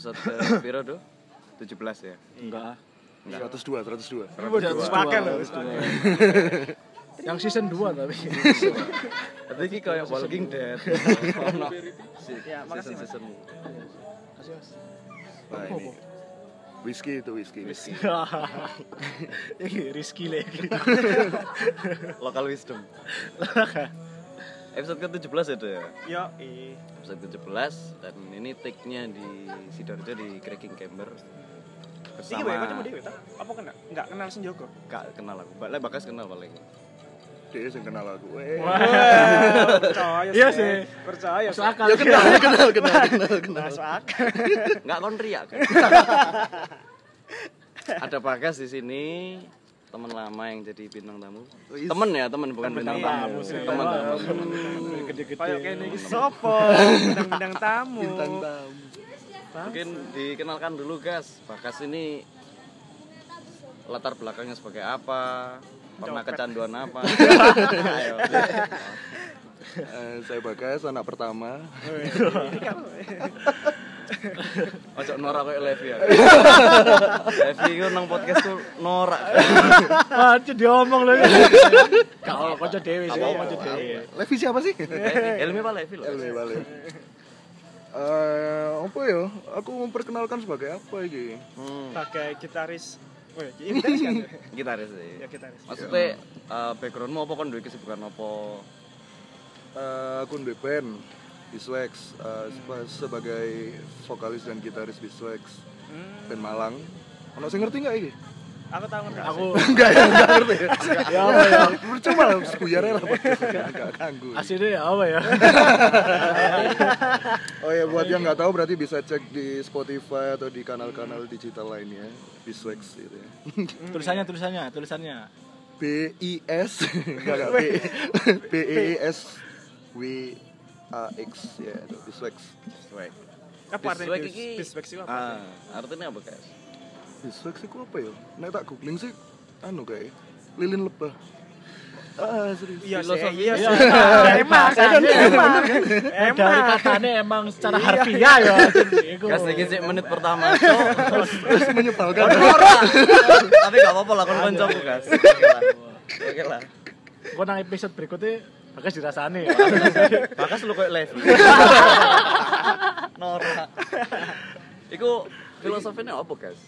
episode ke piro tuh? 17 ya. Enggak. 102, 102. Udah sepakat loh. Yang season 2 tapi. Tapi ini kayak Walking Dead. Ono Ya, makasih, Mas. season Nah, ini whisky itu whisky. whisky. Iki Rizky lagi. Local Wisdom. Episode ke-17 itu ya. Yo, i. Episode ke-17 dan ini take-nya di Sidoarjo di Cracking Camber. Iki wae dhewe ta? Apa kena? Enggak kenal Senjoko. Gak kenal aku. Balik bakas kenal paling. Dia yang kenal aku. Eh. Percaya Iya sih. Percaya. Masuk akal. Ya kenal, ya kenal, kenal, kenal, kenal. Masuk akal. Enggak kon riak kan. Ada Bagas di sini, teman lama yang jadi bintang tamu. Wis. Temen ya, temen bukan bintang tamu. Temen tamu. Gede-gede. Kayak kene iki sopo? Bintang-bintang tamu. Bintang tamu. Mungkin dikenalkan dulu Gas. Bagas ini latar belakangnya sebagai apa? Pernah kecanduan apa? Ayo. Eh, saya Bagas, anak pertama. Ojo norak kayak Levi ya. Levi itu nang podcast tuh norak. Aja diomong lho. Kalau kanca dhewe sih, Apa-apa. kanca dhewe. Levi siapa sih? Levi, Elmi apa Levi loh? Levi balik. Eh, apa ya? Aku memperkenalkan sebagai apa ini? Hmm, Sebagai gitaris. Ini gitaris kan? gitaris sih. Ya gitaris. Maksudnya eh, backgroundmu apa kan duwe kesibukan apa? Eh, aku di band Biswax eh, seba- sebagai vokalis dan gitaris Biswax Hmm, band Malang. Ono sing ngerti nggak ini? aku tahu ngerti. Aku Enggak ya, enggak ngerti ya. ya apa ya? Percuma lah, sebuyar lah enggak ganggu. Aslinya ya apa ya? Oh ya buat yang nggak tahu berarti bisa cek di Spotify atau di kanal-kanal digital lainnya Biswax gitu ya. Tulisannya tulisannya, tulisannya. B I S enggak enggak B B E S W A X ya itu Biswax. Swag. Apa artinya iki- biswak sih apa? Ah, artinya apa guys? Biswax itu apa ya? Nek tak googling sih anu kayak lilin lebah. Ah, serius. Iya iya Iya. Emang, Makanya emang. Eh, Dari katanya emang secara harfiah ya. Gas lagi sih menit pertama. Terus menyebalkan. Tapi gak apa-apa lah kon kancaku gas. Oke lah. Oke lah. Gua nang episode berikutnya bagas dirasani. Bakas lu kayak Levi. Norak. Iku filosofinya apa guys?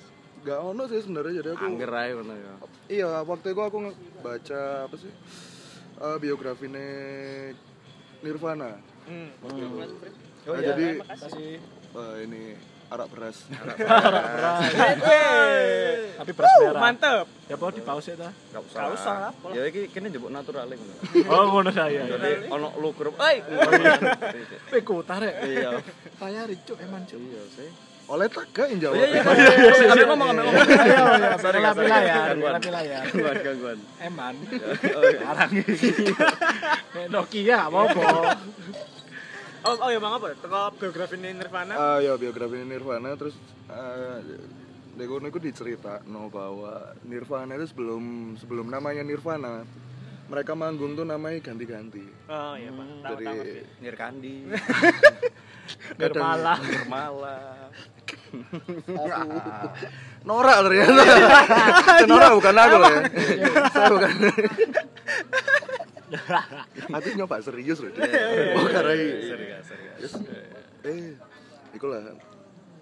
Gak ono sih sebenarnya jadi aku. Angger ae ngono ya. Iya, waktu itu aku baca apa sih? Eh biografi Nirvana. Hmm. Nah, jadi Kasih eh, ini arak beras. tapi beras Uh, merah. mantep. Ya apa di pause ta? Gak usah. Gak usah. Ya iki kene njebuk natural ngono. Oh ngono saya. ya. Jadi ono lu grup, "Oi." Peku tarik. Iya. Bayar cuk emang cuk. Iya sih. Oleh taga yang jawab. Iya iya. Sampai ngomong ngomong. Ayo ya, Sorry, bela ya, Gangguan. ya. Gangguan gangguan. Eman. Oh, iya. Arang iki. Nek Nokia apa-apa. Oh, oh ya bang apa? Teko biografi Nirvana. Ah ya biografi Nirvana terus eh di kono iku diceritakno bahwa Nirvana itu sebelum sebelum namanya Nirvana mereka manggung tuh namanya ganti-ganti. Oh iya bang. Tahu Dari tahu. Nirkandi. Nirmala. Nirmala. Norak ternyata. Norak bukan aku loh ya. Saya bukan. Aku nyoba serius loh. Oh karena Serius, serius. Yes. Eh, ikulah.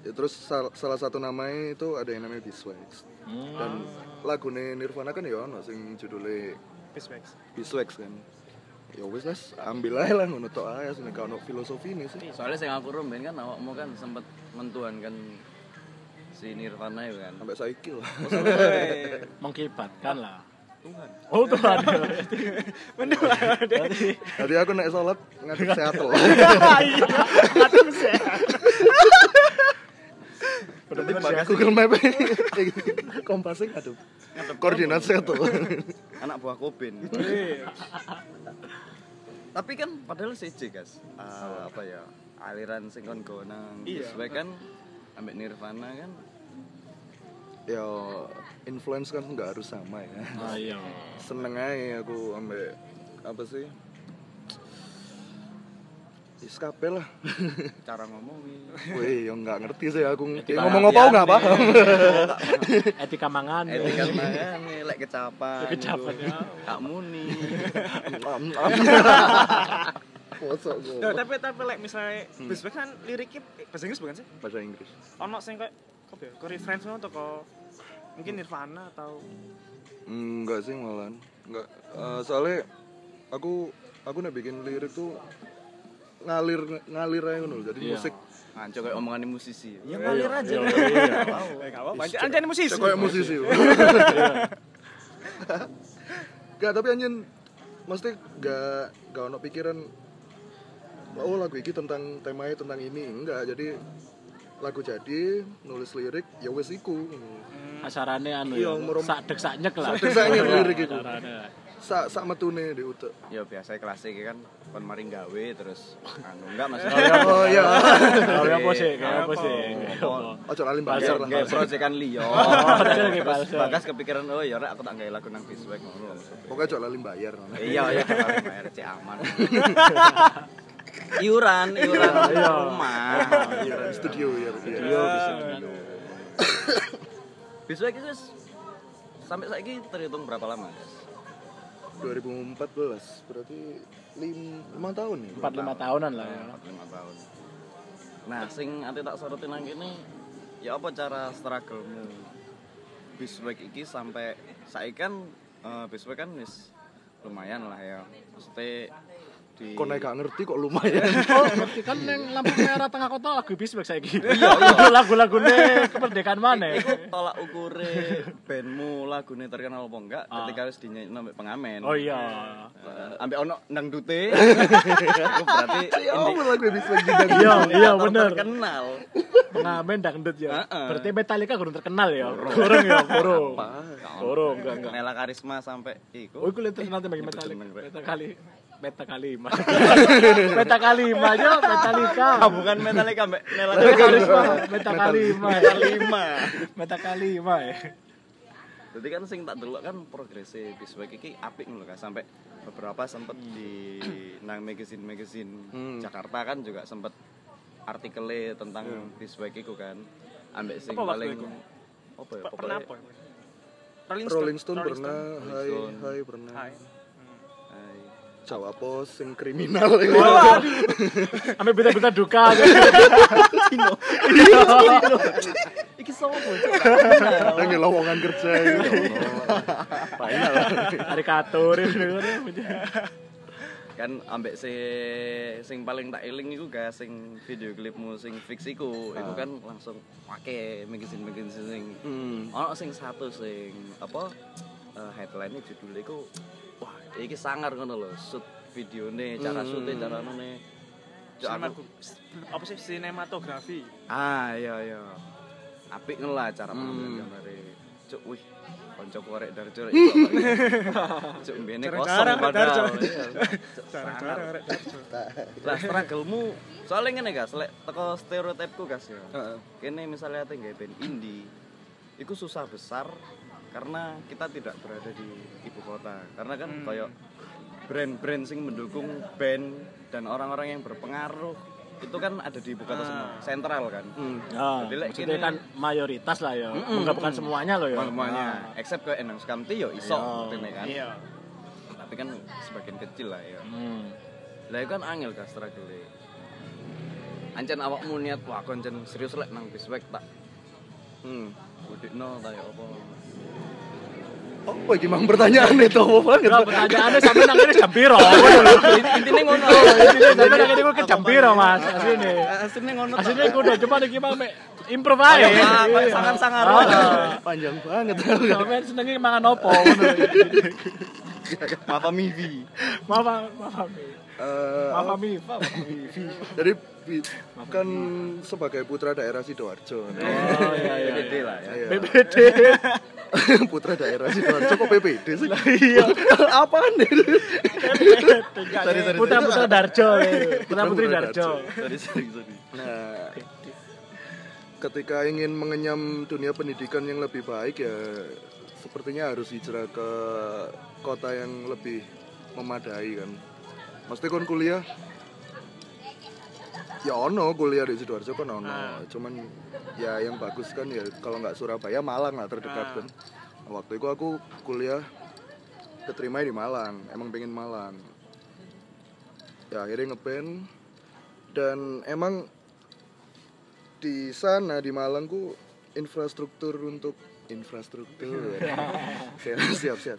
Ya, terus sal- salah satu namanya itu ada yang namanya Biswax. Dan lagunya Nirvana kan ya ono sing judulnya Biswak. Biswax kan. Ya wis Las, ambil aja lah ngono tok ae sing ono filosofi ini sih. Soalnya sing aku rumben kan awakmu kan sempet mentuhankan si Nirvana ya kan. Sampai saiki lah. Mengkibatkan lah. Tuhan. Oh Tuhan. Berarti Tadi aku naik sholat ngadep Seattle. Iya. Aduh sih. Berarti Google Map kompasnya ngadep. Koordinat Seattle. Anak buah Kobin. Tapi kan padahal CJ guys. Ah, apa ya? Aliran sing kon go nang Iya. sesuai kan ambek Nirvana kan Ya influence kan nggak harus sama ya Ah iya. seneng aja aku ambek apa sih Is kabeh lah. Cara ngomongin. Wih, yang nggak ngerti sih aku. Etika Ya, ngomong apa nggak paham. Etika mangan. Etika mangan lek kecapan. Kecapan, ya. Kak Muni. Mosok gue. Nah, tapi tapi like misalnya Bisbek kan liriknya bahasa Inggris bukan sih? Bahasa Inggris. Ono sing kayak apa ya? Ke reference ngono atau ke mungkin Nirvana atau Enggak sih malahan. Enggak. Eh, soalnya aku aku nih bikin lirik tuh ngalir ngalir aja ngono. Jadi Iya. musik Ngaco kayak omongan musisi. Ya ngalir ngalir aja. Iya, iya. eh enggak apa-apa. Anjir anjir musisi. kayak musisi. Gak, tapi anjing mesti gak gak ono pikiran oh lagu ini tentang temanya tentang ini enggak jadi lagu jadi nulis lirik ya wes iku Asarane anu Iya, ya. merom- Sak dek sak nyek lah. Sak nyek lirik iku. Sak sak metune di utek Ya biasa klasik kan kon mari gawe terus anu enggak maksudnya. oh iya Kalau apa sih? Kayak apa sih? ojo lali bayar lah Kayak proyekan liyo. Bagas kepikiran oh ya rek aku tak gawe lagu nang Biswek ngono. pokoknya ojo lali bayar Iya iya bayar cek aman. Iuran, iuran rumah. iya studio ya Iya bisa studio. Biswek itu sampai saiki terhitung berapa lama? Guys? 2014 berarti lim, 5 tahun nih Empat lima tahunan lah ya. 45 tahun. Nah, sing ati tak sorotin nang kene ya apa cara struggle-mu Biswek iki sampai saiki kan eh, Biswek kan wis lumayan lah ya. Maksudnya di kok naik gak ngerti kok lumayan Oh, ngerti kan yang lampu merah tengah kota lagu bisbek saiki. Iya, iya. Lagu-lagune kemerdekaan mana? Iku tolak ukure bandmu lagune terkenal apa enggak Ah. ketika harus dinyanyi sampai pengamen. Oh iya. Eh, Ambek ono dangdute. Iku berarti ya indi- apa lagu bisa juga Iya, iya bener. Terkenal. Pengamen dangdut ya. Berarti Metallica kurang terkenal ya. Kurang ya, kurang. Kurang enggak enggak. Nela karisma sampai iku. Oh, iku lihat terkenal bagi Nyebut Metallica. jeneng, Rek. Meta kali Meta kali lima. Meta kali lima aja Metallica. Ah, bukan Metallica mbak Nela Meta karisma. Meta kali lima. Metal lima. Meta kali lima ya. Jadi kan sing tak delok kan progresnya Biswek iki apik ngono kan sampai beberapa sempet di nang magazine-magazine Hmm. Jakarta kan juga sempet artikelnya tentang Biswek iku kan. Ambek sing Apa paling apa ya? Pak, pernah apa? Pokoknya Rolling Rolling Stone Rolling pernah Rolling Hai Stone. Hai pernah Hai. Jawa Pos sing kriminal Sampai berita-berita duka. Iki sopo? Nang lowongan kerja gitu. Karikatur itu. kan ambek si sing paling tak eling iku guys sing video klipmu sing fix iku iku kan langsung pake magazine magazine sing Hmm. ono sing satu sing apa eh, headline-nya judulnya iku iki sangar ngono lho shoot videone cara shootnya cara nune Sinematografi. apa sih sinematografi ah iya iya apik ngono lah cara Hmm. pengambilan gambare cuk wih konco korek darjo rek iso kok. cuk mbene kosong padahal. Iya, sangar. Lah struggle-mu soalnya ngene guys, lek teko stereotipku guys ya. Kene misalnya ate nggawe band indie, itu susah besar karena kita tidak berada di ibu kota. Karena kan kayak brand-brand sing mendukung band dan orang-orang yang berpengaruh itu kan ada di ibu kota semua, sentral kan. Hmm. Ya, Jadi, maksudnya ini- kan mayoritas lah ya. Mm-mm, Enggak bukan mm-mm. semuanya loh ya. Semuanya, except ke Enang Sukamti yo iso Iya. ngertine kan. iya Tapi kan sebagian kecil lah ya. Hmm. Lah kan angel kan struggle Ancen awakmu niat wah aku ancen serius lek nang biswek tak Hmm. budikno ta ya apa. Apa iki mang pertanyaan itu apa banget? Enggak pertanyaannya sampai nang ini jam piro? Intine ngono. Intinya sampai nang ini ke jam piro, Mas? Asline. Asline ngono. Asline aku udah cuma iki mah mek improve ae. Kayak sangar-sangar. Ah. Panjang banget. Sampeyan senenge mangan opo ngono. Maaf Mivi. Maaf, maaf. Maaf, Mifa, maaf, Mifi. Jadi bi- kan sebagai putra daerah Sidoarjo. Oh iya iya. PPD lah ya. Iya. BBD. putra daerah Sidoarjo kok PPD sih? Iya. Apaan nih? Sorry, sorry, Putra Putra Darjo. Putra Putri Darjo. Sorry sorry sorry. Nah, ketika ingin mengenyam dunia pendidikan yang lebih baik ya sepertinya harus hijrah ke kota yang lebih memadai kan. Mesti kon kuliah ya ono kuliah di sidoarjo kan ono. Ah. cuman ya yang bagus kan ya kalau nggak Surabaya Malang lah terdekat Ah. kan. Waktu itu aku kuliah keterima di Malang emang pengen Malang. Ya akhirnya ngeband dan emang di sana di Malang ku infrastruktur untuk infrastruktur. Siap siap siap.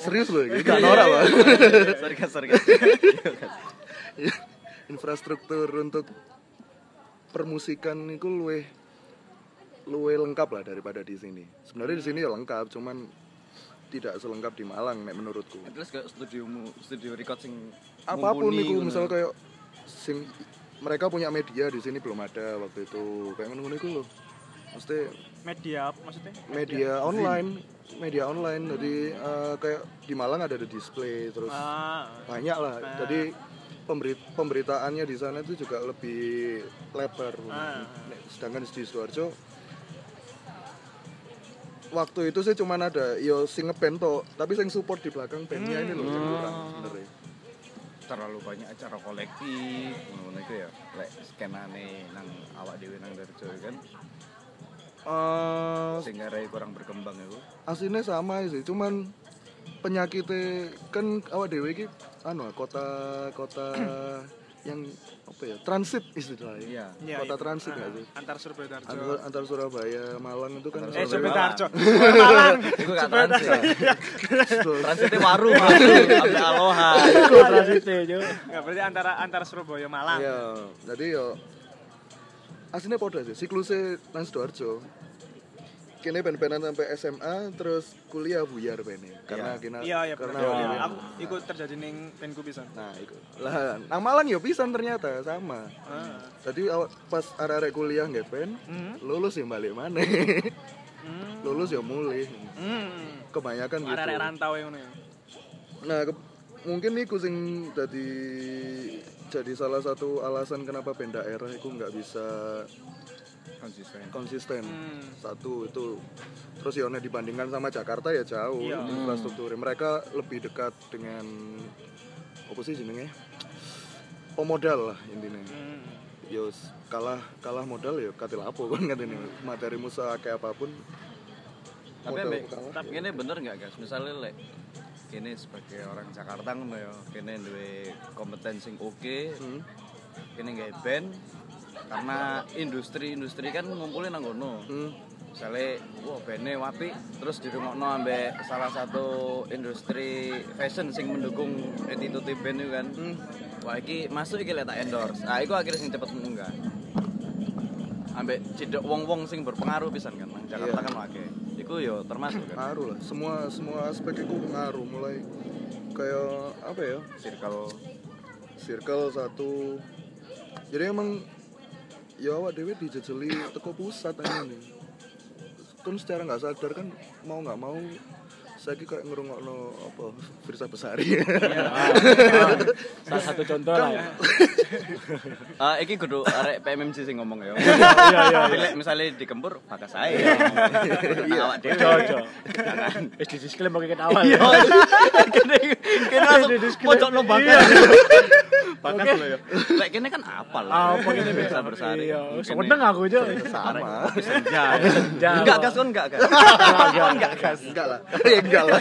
Serius loh ini. Gak norak Pak. sorry sorry guys infrastruktur untuk permusikan itu luwe luwe lengkap lah daripada di sini. Sebenarnya di sini ya lengkap, cuman tidak selengkap di Malang nek menurutku. terus kayak studio record sing Apa pun itu ngono. misal kayak sing mereka punya media di sini belum ada waktu itu. Kayak ngono-ngono iku loh. Mesti Media apa maksudnya? media online, media online. Jadi eh, kayak di Malang ada the display terus Ah, banyak lah jadi pemberi pemberitaannya di sana itu juga lebih lebar Ah. Nek- sedangkan di Sidoarjo waktu itu sih cuman ada yo sing ngeband toh, tapi sing support di belakang bandnya ini loh yang kurang bener ya. terlalu banyak acara kolektif ngono iku ya lek skenane nang awak dhewe nang Darjo kan Eh, sing ngarai kurang berkembang itu aslinya sama sih cuman penyakitnya kan awak dewe iki anu kota kota yang apa ya transit istilahnya iya iya, kota iya. transit Ah, nggak sih Antar Surabaya antar, antar Surabaya Malang itu kan Antar Eh, Surabaya Surabaya. Malang. Itu gak transit transitnya waru sampai aloha Transite yo. Ya, berarti antara antara Surabaya Malang. Iya, jadi yo aslinya podo sih, siklusnya nang Sidoarjo. Kini pen-penan sampai SMA, terus kuliah buyar pene. Karena kena Iya, iya. karena Iya, Aku ikut terjadi ning penku pisan. Nah, itu. Lah, nang Malang ya pisan ternyata sama. Ah. Jadi awak pas arek-arek kuliah nggak pen, Hmm. lulus ya balik mana. Hmm. lulus ya mulai. Hmm. Kebanyakan gitu. Arek-arek rantau yang ya. Nah, ke- mungkin iku sing jadi jadi salah satu alasan kenapa band daerah itu nggak bisa konsisten konsisten. Hmm. Satu itu terus ya dibandingkan sama Jakarta ya jauh Iya. infrastrukturnya. Mereka lebih dekat dengan apa sih jenenge? Pemodal lah intinya. Hmm. Yo s- kalah kalah modal ya katil apa kan katanya materi musa kayak apa pun tapi modal ambek kalah. tapi ini bener nggak guys misalnya lek kini sebagai orang Jakarta ngono ya kini duwe kompetensi oke Hmm. kini nggak band karena industri-industri kan ngumpulin nang kono. Hmm. misalnya wah bandnya wapi terus dirungokno ambek salah satu industri fashion sing mendukung attitude band itu kan. Hmm. wah iki masuk iki lek tak endorse. Ah iku akhirnya sing cepet munggah. Ambek cedek wong-wong sing berpengaruh pisan kan nang Jakarta Iya. kan akeh iku yo termasuk kan. Ngaruh lah. Semua semua aspek itu ngaruh. Mulai kayak apa ya? Circle. Circle satu. Jadi emang ya awak dewe dijejeli teko pusat aja nih kan secara nggak sadar kan mau nggak mau saya kayak ngerungokno apa Firsa Besari Salah satu contoh lah ya. ah iki kudu arek PMMC sing ngomong ya Iya iya. Lek misalnya dikempur bakas saya iya awak dhewe Ojo. Jangan. Wis di disclaimer keket awal. iya ya. kene kene Di pojok no Oke. lo ya. Lek kene kan apal Ah, apa gini bisa bersari. Iya, Kene- seneng aku aja. sama. Senja Senja. enggak gas kan enggak gas. Enggak, enggak. Gas. Enggak lah. Ya enggak lah.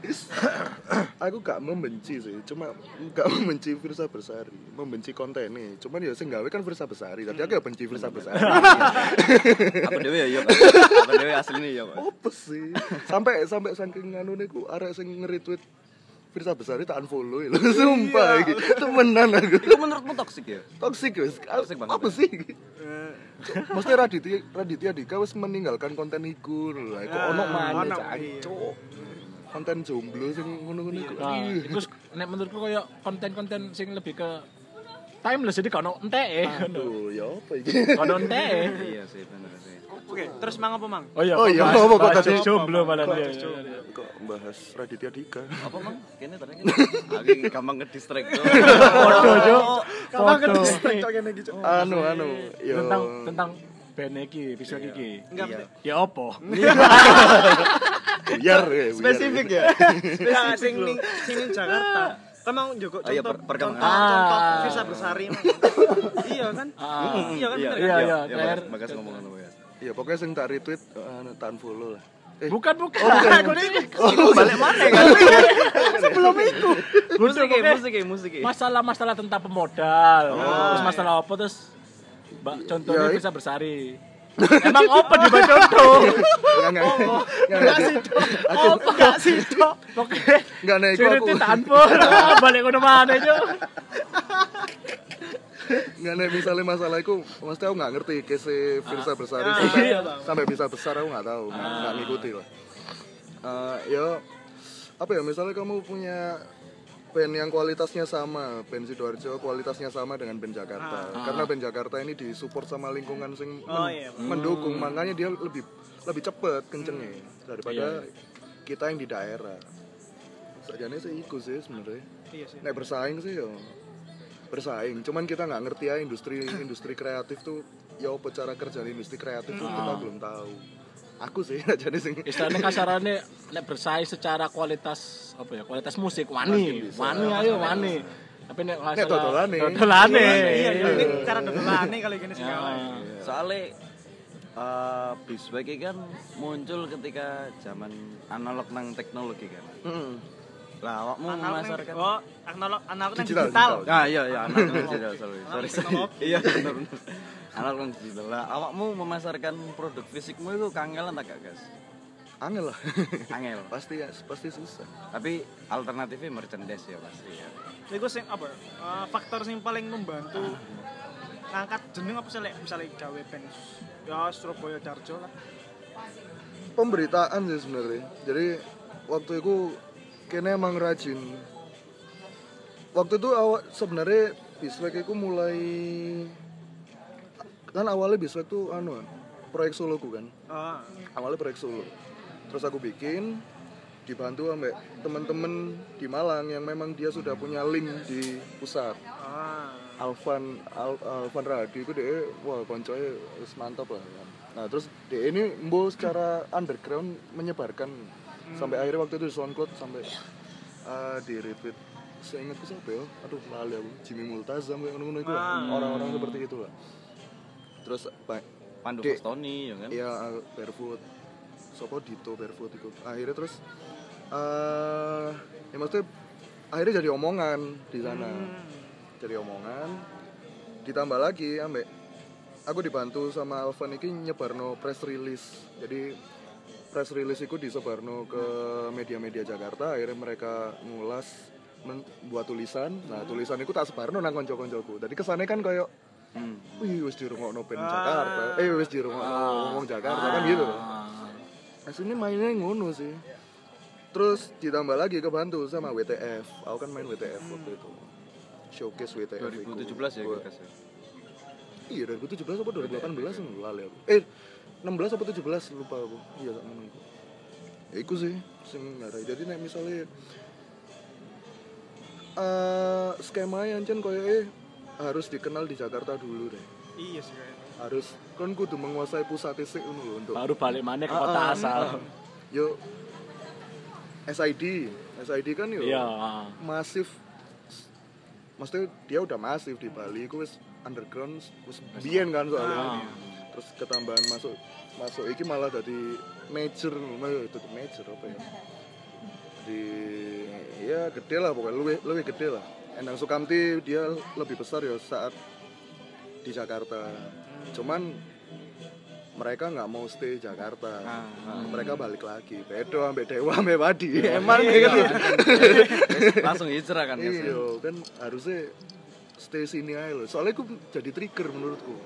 Is- aku gak membenci sih. Cuma gak membenci Firsa Besari membenci kontennya. Cuman ya sing gawe kan Firsa Besari tapi aku ya benci Firsa Besari apa dewe ya yo apa dewe asline ya apa sih? Sampai sampai saking anu niku arek sing nge-retweet Firsa Besari tak unfollow lho sumpah iki. Temenan aku. Itu menurutmu toksik ya? Toxic wis. Toxic banget apa ya? sih Mesti Raditya Raditya Dika wis meninggalkan konten iku lho. Lah. Kok ono Ah, maneh cancuk. Konten jomblo sing ngono-ngono iku. Nah, Ih. iku nek menurutku koyo konten-konten sing lebih ke timeless jadi kono entek Aduh, ya apa iki? kono entek iya sih bener sih Oke, terus mang apa mang? oh iya Oh iya, apa kok tadi? jomblo malah Kok dia? Kok bahas Raditya Dika? apa mang kene tadi kene aku gampang ngedistract tuh foto jo Kapan kan foto distrek cok kene iki cok. Anu, anu. Yo. tentang tentang band iki episode iki Enggak Iya. ya opo ya, buyar. spesifik ya sing ning sing ning Jakarta. Kan mau Joko Oh, iya, contoh per- perkembangan. contoh, contoh Ah. Visa Bersari. Iya kan? Ah. Iya kan iya Iya, kan? iya, iya Claire. bagas- bagas ngomong ngono ya Iya, pokoknya sing tak retweet anu tak unfollow lah. Eh, bukan bukan bukan. itu balik mana kan sebelum itu musik musik musik masalah-masalah tentang pemodal terus masalah apa terus mbak contohnya Ya, bisa bersari emang apa di mbak contoh enggak enggak. Enggak sih apa gak sih oke. Enggak nek iku cerita aku. tanpa balik ke mana aja Enggak nek misalnya masalah iku, mesti aku enggak ngerti case Firsa Bersari Ah, sampai iya, sampai bisa besar aku enggak tahu, enggak enggak ngikuti lah. Eh, ya apa ya misalnya kamu punya band yang kualitasnya sama, band Sidoarjo kualitasnya sama dengan band Jakarta. Karena band Jakarta ini disupport sama lingkungan sing Oh, men- iya. mendukung, makanya dia lebih lebih cepet kencengnya daripada kita yang di daerah. Sajane sih iku sih sebenarnya. Iya sih. Nek bersaing sih ya bersaing. Cuman kita nggak ngerti ya industri industri kreatif tuh ya apa cara kerja industri kreatif tuh kita belum tahu. Aku sih jadi sing istilahnya kasarannya nek bersaing secara kualitas apa ya kualitas musik wani wani ayo wani tapi nek masalah dodolane. dodolane Iya, iya. Ini cara dodolane kali gini sih. Ya. soalnya eh biswek ini kan muncul ketika zaman analog nang teknologi kan Mm. lah awakmu memasarkan Oh, analog analog nang Digital. Ah iya iya analog digital sorry sorry iya benar analog nang digital lah awakmu memasarkan produk fisikmu itu kangelan tak gak gas Angel lah. angel pasti ya, pasti susah. tapi alternatifnya merchandise ya pasti ya Iku sing apa? eh, faktor sing paling membantu ngangkat jeneng apa sih misalnya gawe band ya Surabaya Darjo lah. Pemberitaan sih sebenarnya. Jadi waktu itu kene emang rajin. Waktu itu awal sebenarnya Biswek itu mulai kan awalnya Biswek tuh anu proyek soloku kan. Ah, awalnya proyek solo terus aku bikin dibantu sama temen-temen di Malang yang memang dia sudah punya link di pusat ah. Alvan Al, Alvan Radi itu dia wah koncoy mantap lah kan. nah terus dia ini mbo secara underground menyebarkan sampai akhirnya waktu itu di SoundCloud sampai eh, di repeat saya ingatku siapa ya aduh lali aku Jimmy Multazam kayak ngono-ngono itu. Ah. orang-orang seperti itu lah terus Pandu. Fastoni ya kan Iya uh, barefoot. Sopo Dito barefoot itu. Akhirnya terus eh ya maksudnya akhirnya jadi omongan di sana. Jadi omongan. Ditambah lagi ambek aku dibantu sama Alvan iki nyebarno press release. Jadi press release itu disebarno ke media-media Jakarta. Akhirnya mereka ngulas buat tulisan. Nah, tulisan itu tak sebarno nang konco-koncoku. Jadi kesannya kan kayak Hmm. Wih, wis dirungokno band Jakarta. Eh, wis dirungokno ngomong Jakarta kan gitu. Aslinya mainnya ngono sih. Terus ditambah lagi kebantu sama WTF. Aku kan main WTF waktu itu. Showcase WTF. iku. 2017 ya Gua- ya Iya, 2017 apa 2018 yang lali aku. Eh, 16 apa 17 lupa aku. Iya, tak ngono iku. Ya iku sih sing ngarai. Jadi nek misalnya eh skema yang cen koyo harus dikenal di Jakarta dulu deh. Iya sih kayaknya. Harus kan kudu menguasai pusat isik lho untuk baru balik mana ke Ah, kota ah, asal ah. Yo SID, SID kan yo iya masif. Maksudnya dia udah masif di Bali, itu wis underground, wis biyen kan soalnya. Terus ketambahan masuk masuk iki malah jadi major, malah jadi major apa ya? Di ya gede lah pokoknya lebih lebih gede lah. Endang Sukamti dia lebih besar ya saat di Jakarta. Cuman mereka nggak mau stay Jakarta. Mereka balik lagi. Bedo ambek Dewa ambek Wadi. Emang gitu. langsung hijrah kan ya? Iya, kan harusnya stay sini aja loh. Soalnya itu jadi trigger menurutku.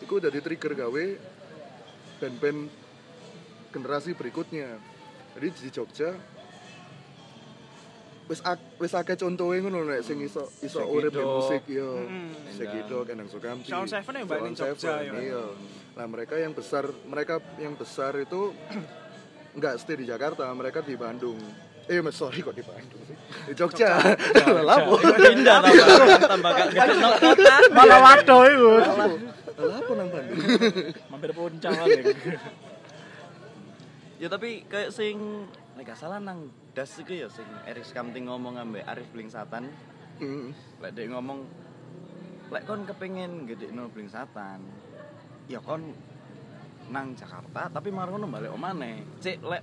Itu jadi trigger gawe band-band generasi berikutnya. Jadi di Jogja wis ak- wis akeh contohe ngono nek sing iso iso urip di musik yo. Mm-mm. Segido Kendang Sukamti. Sound Seven ya, Mbak, Jogja, Seven, ya. Iya. Nah, mereka yang besar, mereka yang besar itu enggak stay di Jakarta, mereka di Bandung. Eh, mas, sorry kok di Bandung sih. Di Jogja. Lapo. pindah tambah tambah gak ketemu kota Malah waduh itu. Lapo nang Bandung. Mampir puncak paling. ya tapi kayak sing nek gak salah nang das iku ya sing Erik Kamting ngomong ambek Arif Blingsatan Hmm. lek dia ngomong lek kon kepengin gede no Blingsatan ya kon nang Jakarta tapi marono balik omane cek lek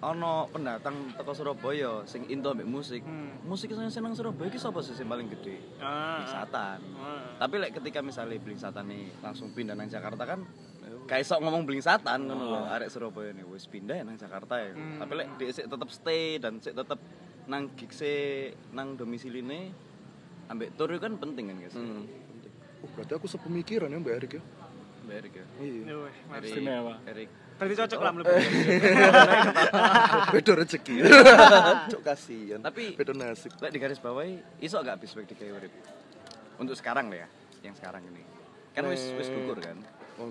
ono pendatang teko Surabaya sing into ambek musik Hmm. musik sing seneng Surabaya iki sapa sih sing paling gede Ah. Blingsatan Ah. tapi lek ketika misalnya Blingsatan nih langsung pindah nang Jakarta kan kayak sok ngomong Blingsatan ngono lho arek Surabaya nih wis pindah ya nang Jakarta ya Hmm. tapi lek dia sik tetep stay dan sik tetep nang gigse nang domisiline ambek tur kan penting kan guys Hmm. Oh, berarti aku sepemikiran ya Mbak Erik ya. Mbak Erik ya Iya. Ya. Erik Istimewa. Erik Berarti cocok lah mlebu. Beda rezeki. Cok kasihan. tapi beda nasib. lek di garis bawahi iso gak habis di kayak urip untuk sekarang lah ya yang sekarang ini kan wis wis gugur kan Oh,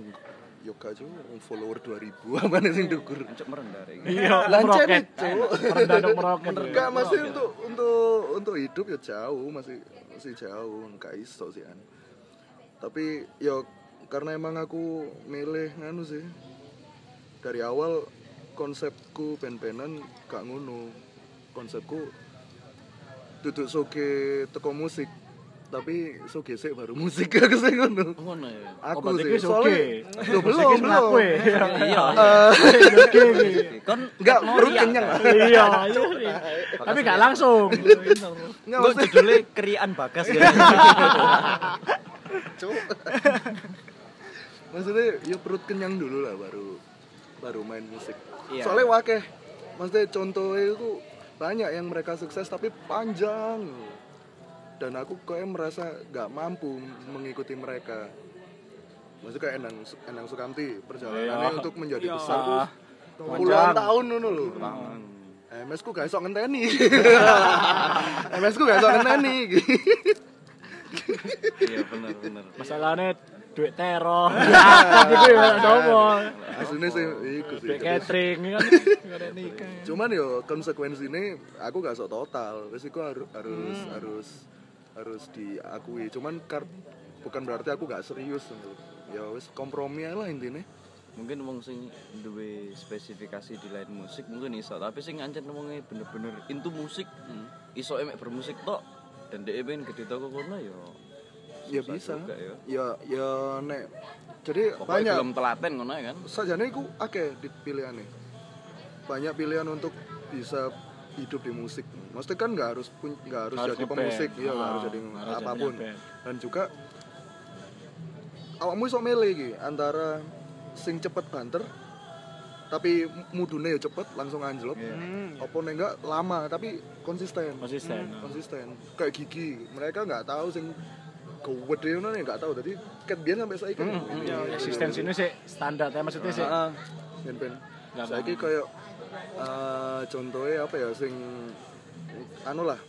yo gak cuk, wong follower 2000 amane sing dukur. Ancuk merendah Rek. Iya, meroket. itu. Merendah meroket. Enggak masih untuk untuk untuk hidup ya jauh masih masih jauh enggak iso sih an. Tapi yo karena emang aku milih nganu sih. Dari awal konsepku pen-penan gak ngono. Konsepku duduk soge teko musik tapi soge sik baru musik aku sih ngono. ngono ya Aku sih soalnya belum belum. melaku ya. iya iki. kon Enggak mau perut kenyang kan? lah. Iya, iya. Tapi gak langsung. Enggak maksudnya judulnya kerian bagas ya. Cuk. Maksudnya ya perut kenyang dulu lah baru baru main musik. Iya. Soalnya wakeh. Maksudnya contohnya itu banyak yang mereka sukses tapi panjang. Dan aku kayak merasa gak mampu mengikuti mereka. Maksudnya kayak Enang, Enang Sukamti perjalanannya Iya. untuk menjadi Iya. besar tuh puluhan tahun dulu loh. Bang. MS ku gak iso ngenteni. MS ku gak iso ngenteni. Iya bener bener. Masalahnya duit teror. Gitu ya, sopo. Aslinya sih iku sih. Duit catering kan. Nikah. cuman yo konsekuensinya aku gak sok total wis iku harus harus harus harus diakui cuman kar bukan berarti aku gak serius ya wis kompromi lah intinya Mungkin wong sing duwe spesifikasi di lain musik mungkin iso, tapi sing ancen wonge bener-bener into musik, iso emek bermusik tok dan dia pengen gede toko kono ya. ya bisa juga ya. ya ya nek jadi Pokoknya banyak belum telaten ngono ya kan. sajane iku akeh di pilihannya banyak pilihan untuk bisa hidup di musik. Maksudnya kan nggak harus pun nggak harus, Harus jadi pemusik iya nggak Ah, harus jadi harus apa pun dan juga awakmu iso milih iki antara sing cepet banter tapi mudune ya cepet langsung anjlok Hmm. apa nek enggak lama tapi konsisten. Konsisten. konsisten. Kayak gigi mereka nggak tahu sing gede ngono nih nggak tahu. Jadi ket biyen sampai saya kan Ya, eksistensi ini sih standar ya maksudnya sih. Heeh. ben ben saiki kayak eh, contohnya apa ya sing anu lah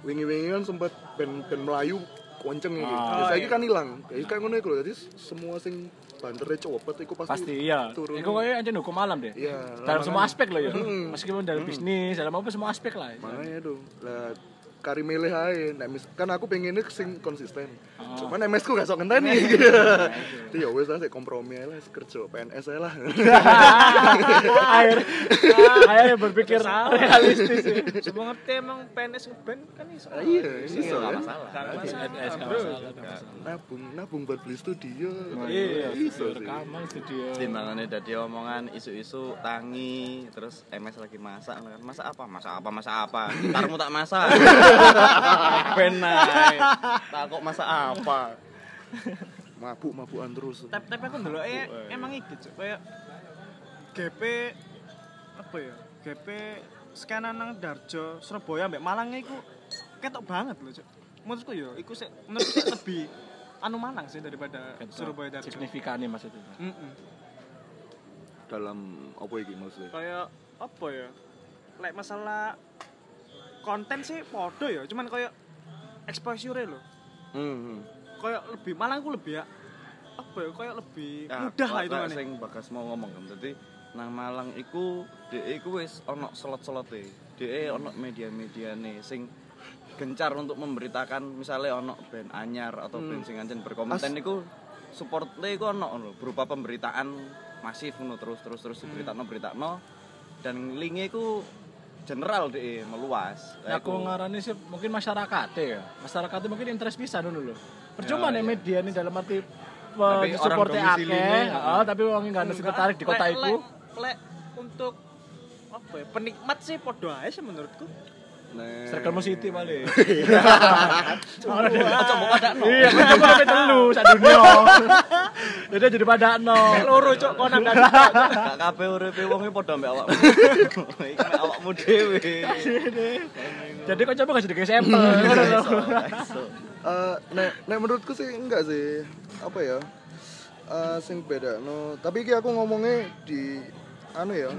wingi-wingi kan sempat ben ben melayu konceng iki. Ah, Ya, saiki iya. kan hilang. Kayak kayak ngono iku. Jadi semua sing bantere cepet iku pasti, Pasti iya. turun. Iku kayak anjing hukum malam deh. Iya. Dalam semua aspek loh ya. Meskipun dalam bisnis, dalam apa semua aspek lah. Makanya tuh. Lah kari milih ae. Nek mis- kan aku pengennya sing konsisten. Ah. Cuman MS ku gak sok ngenteni. Jadi ya wis lah sik kompromi ae lah kerja PNS ae lah. air air berpikir realistis sih. Semua ngerti emang PNS ngeband kan iso. Iya, Iya, iso masalah. Gak NS masalah. Nabung, nabung buat beli studio. Iya, iso studio sih. rekaman studio. timbangannya dari omongan isu-isu tangi terus MS lagi masak kan masak apa masak apa masak apa ntarmu tak masak benai tak kok masak apa Mabuk, mabukan terus. Tapi tapi aku dulu ya emang iki cuk kayak GP apa ya? GP scanan nang Darjo Surabaya mbek Malang iku ketok banget loh cuk. Menurutku ya iku sih menurutku lebih anu Malang sih daripada Surabaya Darjo. Signifikan nih maksudnya. Mm-mm. Dalam apa iki maksudnya? Kayak apa ya? Lek masalah konten sih podo ya, cuman kayak exposure lho. Hmm. Kayak lebih malah aku lebih ya apa ya kayak lebih Ya, mudah lah itu kan. sing bagas mau ngomong kan dadi nang Malang iku dhek iku wis ana slot-slote dhek ana media-mediane sing gencar untuk memberitakan misalnya ono band anyar atau band sing ancen berkompeten iku supportnya iku ono lho berupa pemberitaan masif ngono terus terus terus diberitakno beritakno dan linknya iku general deh meluas Nah, aku ngarani sih mungkin masyarakat ya. Masyarakat mungkin interest bisa dulu loh. Percuma nih media ini dalam arti Tapi support akeh, heeh, tapi wong nggak ada tertarik di kota itu. lek- lek untuk apa ya penikmat sih podo aja menurutku Circle City paling. Ojo mau pada no. Iya, cuma sampai telu sak dunia. Jadi jadi pada no. loro cok konan kan Gak kabeh uripe wong iki padha mbek awakmu. Iki awakmu dhewe. Jadi kok coba gak jadi sampel. Iso. Eh, nek nek menurutku sih enggak sih apa ya Eh, sing beda no tapi iki aku ngomongnya di anu ya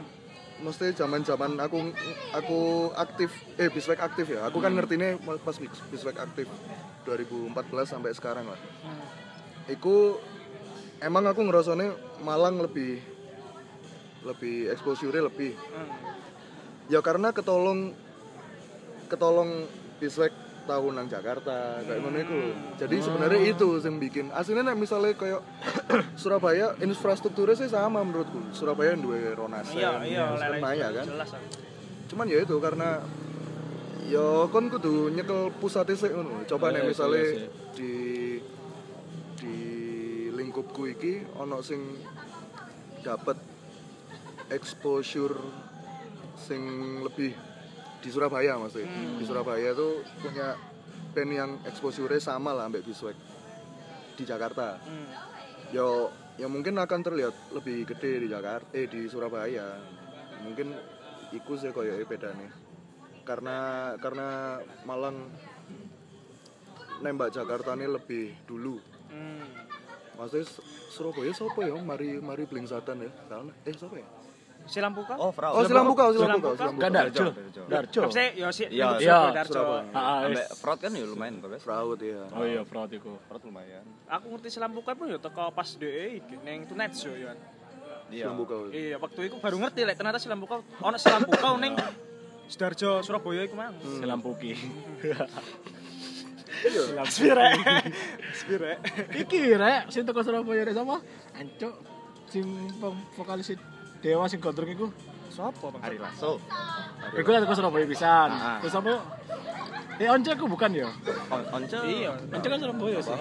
mesti zaman zaman aku aku aktif eh biswek aktif ya. Aku kan ngertinya pas bis- biswek aktif 2014 sampai sekarang lah. Iku emang aku ngerasanya Malang lebih lebih exposure lebih. Ya karena ketolong ketolong biswek tahunan Jakarta kayak ngono iku lho. Jadi sebenarnya itu yang bikin aslinya nek misalnya kayak Surabaya infrastrukturnya sih sama menurutku. Surabaya duwe Ronasen, iya iya Maya kan. jelas. Cuman ya itu karena ya kon kudu nyekel pusatnya sih ngono. Coba Oh, nek iya, misalnya iya, iya. di di lingkupku iki ono sing dapat exposure sing lebih di Surabaya maksudnya. Di Surabaya tuh punya band yang exposure sama lah ambek Biswek di Jakarta. Hmm. Yo ya mungkin akan terlihat lebih gede di Jakarta eh di Surabaya. Mungkin iku sih koyo bedane. Karena karena Malang nembak Jakarta ini lebih dulu. Hmm. Maksudnya Surabaya siapa ya? Mari mari Blingsatan ya. Salah. Eh siapa ya? Silampuka Oh, Frau. Oh, Silambuka, Silambuka, Silambuka. Silambuka. Gak Darjo. Darjo. Darjo. Tapi saya ya Iya, untuk iya, Surabaya Darjo. Surabaya. Ah, Ambek fraud kan ya lumayan kok, Bes. Fraud ya. Oh iya, fraud iku. Fraud lumayan. Aku ngerti Silampuka pun ya teko pas DE ning Tunet Show ya. Iya. Silambuka. Iya, waktu itu baru ngerti lek ternyata Silampuka ono Silampuka ning Sidoarjo Surabaya iku mang. Selampuki. Iya. Spire. Spire. Iki rek, sing teko Surabaya rek sapa? Ancuk sing vokalis Dewa sing gondrong iku. Sopo, Bang? Ari Lasso. Iku teko Surabaya pisan. Ah. Terus apa? Eh Once aku bukan ya? On- Once. Iya, Once kan Surabaya sih.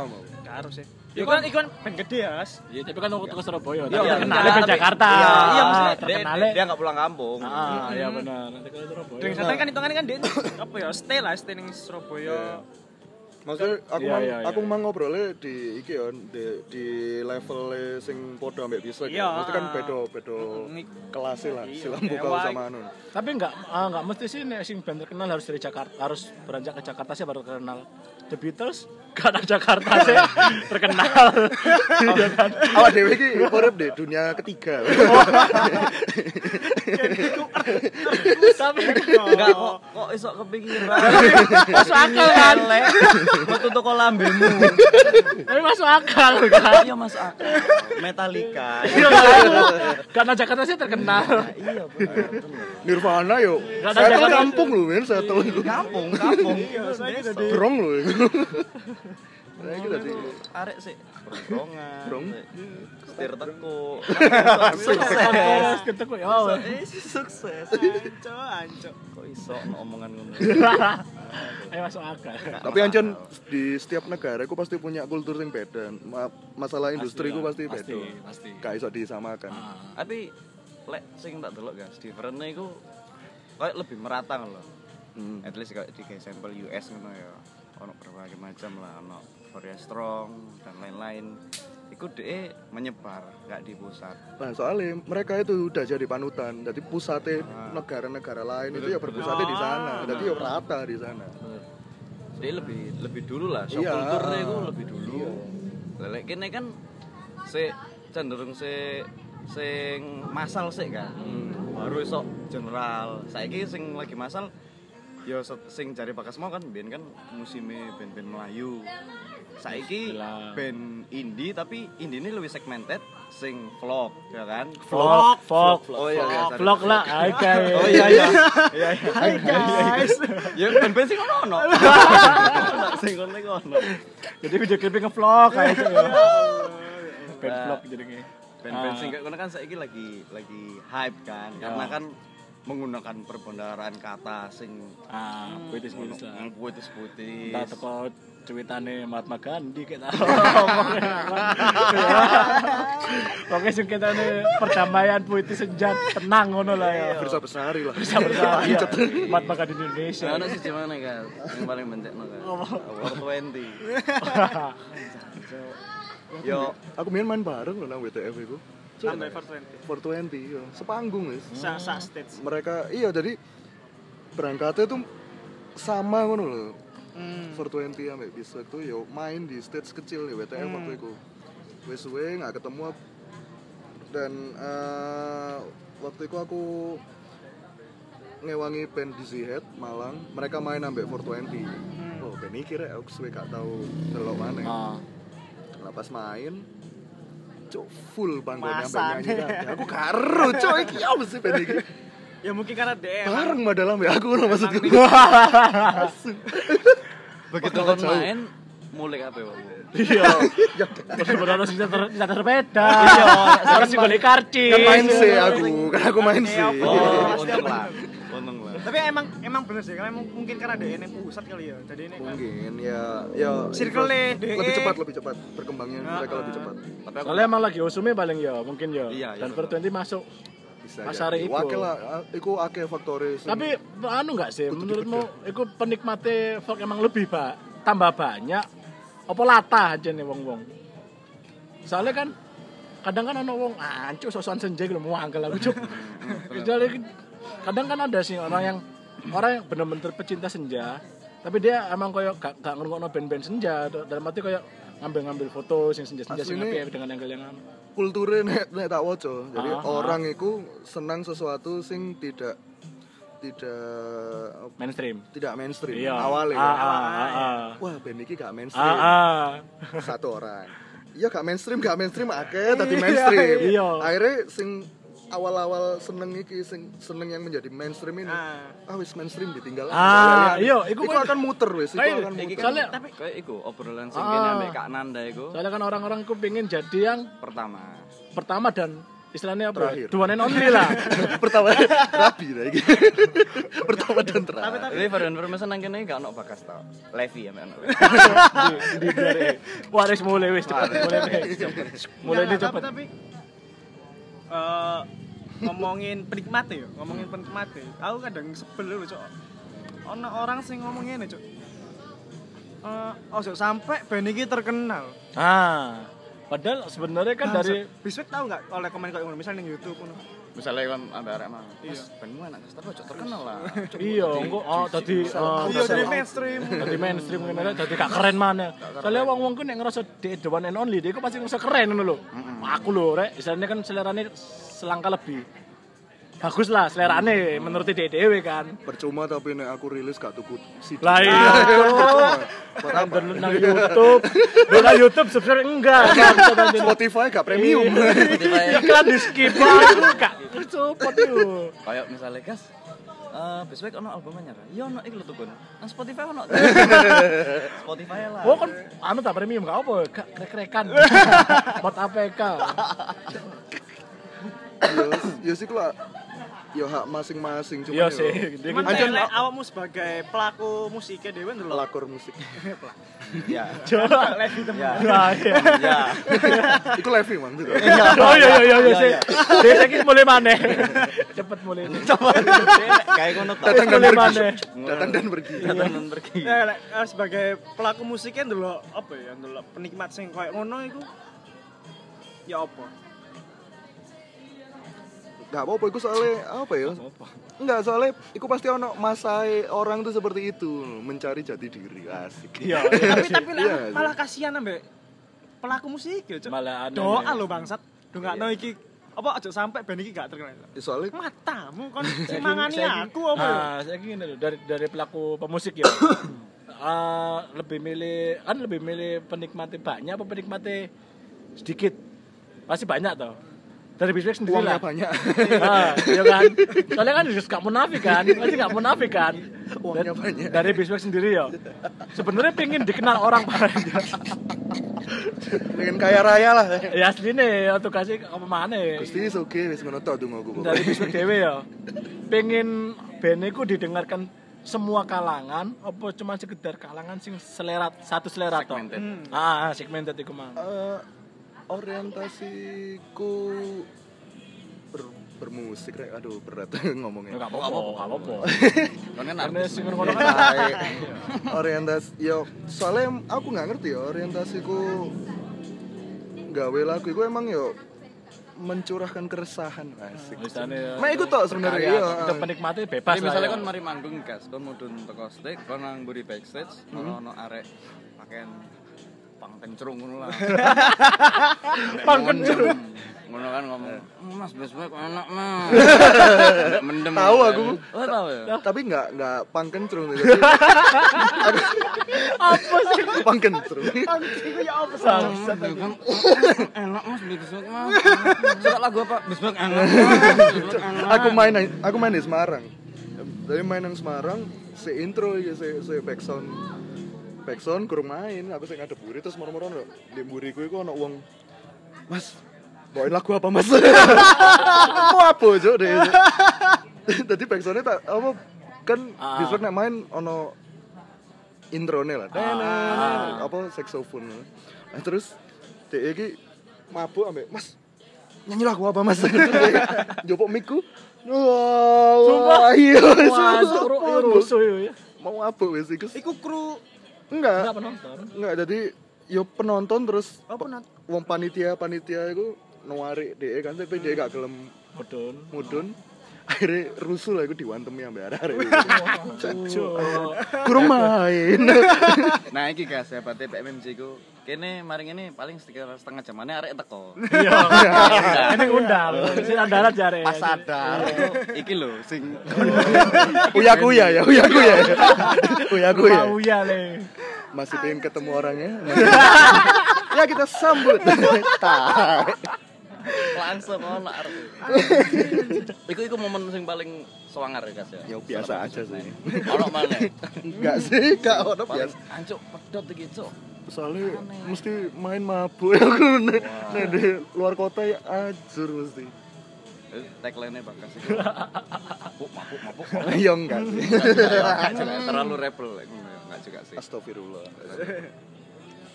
Karo sih. Iku kan iku kan band gede ya, Mas. Iya, tapi kan aku teko Surabaya. Iya, Tapi iya, terkenal di tapi- Jakarta. Iya, iya Ah, maksudnya dia, terkenal. dia nggak pulang kampung. Ah, iya benar. Nanti ke Surabaya. Dengan kan hitungannya kan dia apa ya, stay lah, stay ning Surabaya. Maksudnya aku Iya, mang iya, iya. aku mang ngobrolnya di iki ya di, di level sing podo ambek Biswek. Iya. ya. Maksudnya kan bedo bedo kelas lah. Iya, Silambuka mewah. sama anu. Tapi enggak ah, enggak mesti sih nek sing band terkenal harus dari Jakarta, harus beranjak ke Jakarta sih baru terkenal. The Beatles gak ada Jakarta sih terkenal. Kan? Awak dhewe iki urip di dunia ketiga. Tapi Enggak kok kok iso kepikiran. masuk akal kan? Metu toko lambemu. Tapi masuk akal kan? Iya Mas akal. Metallica. Iya kan? Karena Jakarta sih terkenal. Iya benar. Nirvana yo. Ada Saya Jakarta. kampung lho, men, saya tahu. Kampung, kampung. Brong lho Nah, iki tadi. Arek sih. Brongrongan. Brong. Setir teko. Sukses ketemu ya. Eh, sukses. Anco, anco. Kok iso omongan ngono. Ayo masuk akal. Tapi ancen di setiap negara itu pasti punya kultur yang beda. Ma- masalah industri lah, pasti beda. pasti. Gak iso disamakan. Ah. Tapi lek sing tak delok guys, differentnya iku kayak lebih merata loh. Hmm. At least kayak di sampel US ngono ya. Ono berbagai macam lah, ono Korea Strong dan lain-lain. Iku DE menyebar, nggak di pusat. Nah, soalnya mereka itu udah jadi panutan. Jadi pusatnya negara-negara lain itu ya berpusatnya di sana. Jadi ya rata di sana. Jadi lebih lebih dulu lah, shock Iya. culture itu lebih dulu. Lek kene kan se cenderung se sing masal sih kan. Baru iso general. Saiki sing lagi masal ya sing cari bakas mau kan band kan musimnya band-band Melayu saiki band indie tapi indie ini lebih segmented sing vlog ya kan? Vlog vlog. Oh iya iya vlog. lah. Hai guys. Oh iya iya. Iya iya. Hai guys. ya band-band sing ono ono sing ono jadi video clipnya nge-vlog kayak gitu. Ya band Nah. vlog jadinya. band-band Ah. sing ngono kan saiki lagi lagi hype kan. Karena kan menggunakan perbondaran kata sing ah puitis puitis lah. puitis puitis teko cuitane Mahatma Gandhi kita Oke sing ketane perdamaian puitis senjat tenang ngono lah ya Bisa besari lah. bisa bersama ya Mahatma Gandhi Indonesia Nah, ono sih gimana kan? Yang paling bentekno kan. War 20. Yo, Aku main main bareng loh nang WTF itu. Sampai 420. 420 ya. Sepanggung wis. Sa sa stage. Mereka iya jadi berangkatnya tuh sama ngono loh. Hmm. 420 sampai bisa tuh yo main di stage kecil ya WTF Hmm. waktu itu. Wes suwe nggak ketemu dan eh, waktu itu aku ngewangi band di Head Malang mereka main sampai 420 Hmm. oh band ini kira aku suwe gak tahu delok mana ah Lah pas main cuk full panggonnya sampai nyanyi kabeh. aku karo cuk iki apa sih band iki Ya mungkin karena DM. bareng madalah mbak aku loh maksudku begitu kon main mulai apa ya? iya sebenarnya sih ter ter sepeda harus sih golek karcis kan main sih aku kan aku main sih Iya, Oh, Pasti untung lah. Untung lah. Tapi emang emang bener sih, karena emang mungkin karena DM yang pusat kali ya. Jadi ini kan mungkin ya ya Circle-nya, lebih DE. cepat lebih cepat berkembangnya Ah, mereka ah. lebih cepat Tapi aku soalnya emang lagi usumnya paling ya mungkin ya Iya, iya, dan betul. 420 masuk bisa Pasar iku. wakil lah. Ah, iku akeh faktoris tapi anu nggak sih menurutmu itu penikmatnya folk emang lebih pak tambah banyak apa latah aja nih wong wong soalnya kan kadang kan ono wong ancu sosokan senja gitu mau angkel aku cuk. Kadang kan ada sih orang yang orang yang bener-bener pecinta senja tapi dia emang koyo gak, gak ngerungokno band-band senja dalam arti koyo ngambil-ngambil foto sing senja-senja sing apik dengan angle yang anu. kulturnya nek nek tak waca jadi Ah, ah. orang itu senang sesuatu sing tidak tidak mainstream tidak mainstream iya awalnya ah, ah, ah, ah. wah band iki gak Ah, mainstream ah. satu orang iya gak mainstream gak mainstream akeh tadi mainstream Iya. akhirnya sing awal-awal seneng iki sing seneng yang menjadi mainstream ini Ah. ah wis mainstream ditinggal Ah, iya, iku iku kan- akan muter wis iku akan muter kan Soalnya- tapi kayak iku obrolan sing Ah. kene ambek Kak Nanda iku soalnya kan orang-orang ku pengen jadi yang pertama. pertama dan istilahnya apa ya? Terakhir. dua and only lah pertama rapi lah iki pertama dan Tapi terakhir tapi Ini for information nang kene gak ono bakas tau. Levi ya men. di, di, dari waris mulai wis cepet mulai wis cepet mulai Nggak, cepet Tapi, eh, ngomongin penikmat ya, ngomongin penikmat ya. Aku kadang sebel lho, Cok. Ono orang sing ngomong ngene, Cok. Eh, ojo sampai band iki terkenal. ah padahal sebenarnya kan dari Biswek tahu nggak oleh komen kayak ngono, misalnya di YouTube ngono. Misalnya kan ambek arek mah. Iya. Bandmu anak kasar kok terkenal lah. iya engko oh tadi oh, Iya, jadi mainstream. Tadi mainstream ngene tadi gak keren mana. Soalnya wong-wong ku nek ngerasa di the one and only, dia ku pasti ngerasa keren ngono lho. Aku lho rek, istilahnya kan selerane selangkah lebih bagus lah selerane menurut dia dewe kan. percuma tapi nek aku rilis gak tuku CD Lah iya. Nang YouTube. Lu nang YouTube subscribe enggak. Spotify gak premium Iklan di skip aku gak support yo. Kayak misalnya gas Eh, besok ono album anyar. Iya ono iku lho tukun. Nang Spotify ono. Spotify lah. Oh kan anu tak premium gak apa, gak krek-krekan. Buat APK. ya ya sih lah ya hak masing-masing cuma ya, sih. Cuman Anjir, awakmu sebagai pelaku musiknya dewe ndelok. pelakor musik Ya. coba. Levi temen. Ya. Iya. Ya. itu Levi mang gitu Oh iya iya iya iya sih. Dia saiki mulai maneh. Cepet mulai. Kayak ngono tau. datang dan pergi datang dan pergi Datang dan pergi. Ya, sebagai pelaku musiknya ndelok apa ya ndelok penikmat sing koyo ngono iku ya apa? Nggak apa-apa itu soalnya apa ya Enggak, soalnya itu pasti ono masa orang tuh seperti itu mencari jati diri asik Iya. tapi tapi lek Iya, malah kasihan ambek pelaku musik ya, Cuk. Malah aneh. Doa lo bangsat. Dongakno iki apa aja sampai band iki gak terkenal Ya, soalnya matamu kon Saiki- semangani aku apa ya Ah, saya gini loh dari dari pelaku pemusik ya. Ah, lebih milih kan lebih milih penikmati banyak apa penikmati sedikit? Pasti banyak toh. Dari bisnis sendiri uangnya lah. banyak Ah, ya kan. Soalnya kan harus gak munafik kan, pasti gak munafik kan. Uangnya Dan- banyak. Dari bisnis sendiri ya. Sebenarnya pengen dikenal orang banyak. pengen kaya raya lah ya asli nih, untuk kasih apa mana? Gusti wis oke wis ngono tok dung aku Dari bisnis dewe ya. Pengen band iku didengarkan semua kalangan apa cuma sekedar kalangan sing selera satu selera toh. Segmented. Ah, ah, segmented iku mang. Eh, orientasiku ber, bermusik rek aduh berat ngomongnya Enggak apa-apa, enggak apa-apa. Kan kan Karena artis. sing ngono kan Baik. orientasi yo soalnya aku nggak ngerti ya orientasiku gawe lagu itu emang yo mencurahkan keresahan asik Misalnya Nah, itu tok sebenarnya iya. Untuk penikmati bebas Jadi lah. misalnya ya. kan mari manggung gas, kon mudun teko stage, kon nang mburi backstage, ono ono arek pakaian pang kencrung ngono lah. Pang kencrung. Ngono kan ngomong, "Mas, besok enak, Mas." Mendem. Tahu aku. Oh, tahu ya. tapi nggak nggak pangkencrung jadi apa sih? pangkencrung iku ya apa Bangsat. Kan, enak Mas, besok Mas. Suka lagu apa? Besok enak. Mas, besok enak. aku main aku main di Semarang dari main yang Semarang si intro ya si si backsound backsound kurang main aku sih ngadep buri terus moro-moro no, di buriku itu ono uang mas bawain lagu apa mas mau apa jo deh tadi backsoundnya tak apa kan nek main ono introne lah Ah. apa saxophone nah, terus dia iki mabuk ambek mas nyanyi lagu apa mas jopok miku wah Sumpah? iya Wah, sumpah. seru rusuh ya. mau apa wes iku iku kru enggak Enggak penonton. enggak jadi yo penonton terus apa nat wong panitia panitia itu nuari dia kan tapi dia gak gelem Mudun. mudun akhirnya rusuh lah iku diwantemi arek Cuk. kurang main Nah, iki guys, hebatnya PMMJ ku. Kene maring ini paling sekitar setengah jamannya arek teko. Iya. Ini ngundang. Sing andalan jare. Pas sadar, iki lho sing uya kuya ya uya kuya uya kuya Mau ya le. masih pengen ketemu orangnya ya kita sambut. Langsung ono. Iku iku momen sing paling sewangar ya, guys ya. ya biasa aja sih Ono mana? enggak sih enggak ono biasa ancuk pedot iki, Cuk. soalnya mesti main mabuk ya aku nih nih di luar kota ya ajur mesti Eh, Tagline-nya bakas iku. Mabuk, mabuk, mabuk. ya enggak sih terlalu rebel ya, enggak juga sih. astagfirullah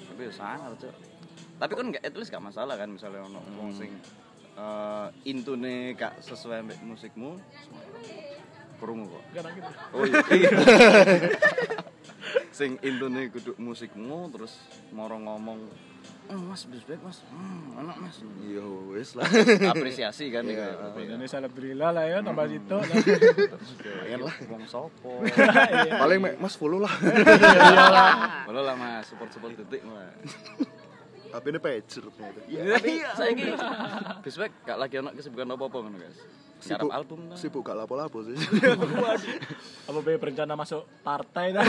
Tapi ya sangar, Cuk. Tapi kan enggak at least gak masalah kan misalnya ono wong sing eh intune gak sesuai musikmu. Krungu kok. Gitu. Oh iya. iya. Sing intune kudu musikmu terus moro ngomong, "Eh, Mas, bis baik Mas. Hmm, enak Mas." ya wes lah Apresiasi kan Iya. iki. Ini alhamdulillah lah ya tambah situ. Pengen lah wong sopo. paling mek mas follow lah Boleh lah Mas, support-support detik Mas. Tapi ini pager ternyata Tapi saiki Biswek gak lagi ono kesibukan apa-apa ngono, Guys. Garap album ta. sibuk gak lapo-lapo sih Apa be berencana masuk partai dah?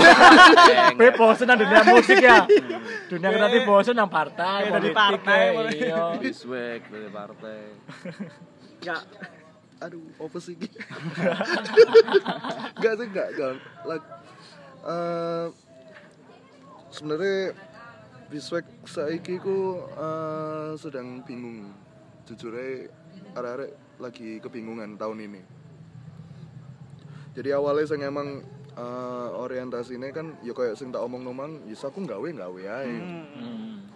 Be bosen nang dunia musik ya. Dunia kreatif bosen nang partai, Be dari partai, ya. Iya. Biswek dari partai. Enggak. aduh apa sih? Enggak sih enggak Like, eh, sebenarnya Biswek saiki ku eh, sedang bingung. Jujur aja arek-arek lagi kebingungan tahun ini. Jadi awalnya saya emang eh, orientasinya kan ya kayak sing tak omong nomang ya aku nggawe nggawe aja Hmm.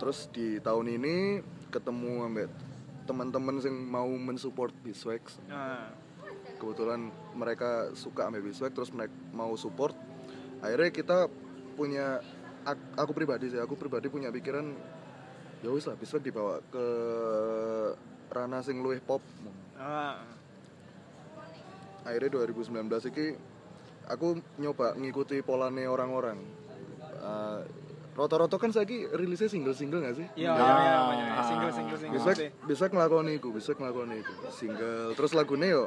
terus di tahun ini ketemu ambek teman-teman yang mau mensupport Biswek Nah, kebetulan mereka suka sama Biswek terus mereka mau support. Akhirnya kita punya ak- aku pribadi sih aku pribadi punya pikiran ya wis lah Biswek dibawa ke ranah sing luwih pop nah, akhirnya 2019 ini aku nyoba ngikuti polane orang-orang Eh, rata-rata kan saiki rilisnya single-single gak sih? Iya, Ah. iya, iya, banyak. Single, single, single. bisa bisa ngelakoni iku bisa ngelakoni iku single terus lagunya yo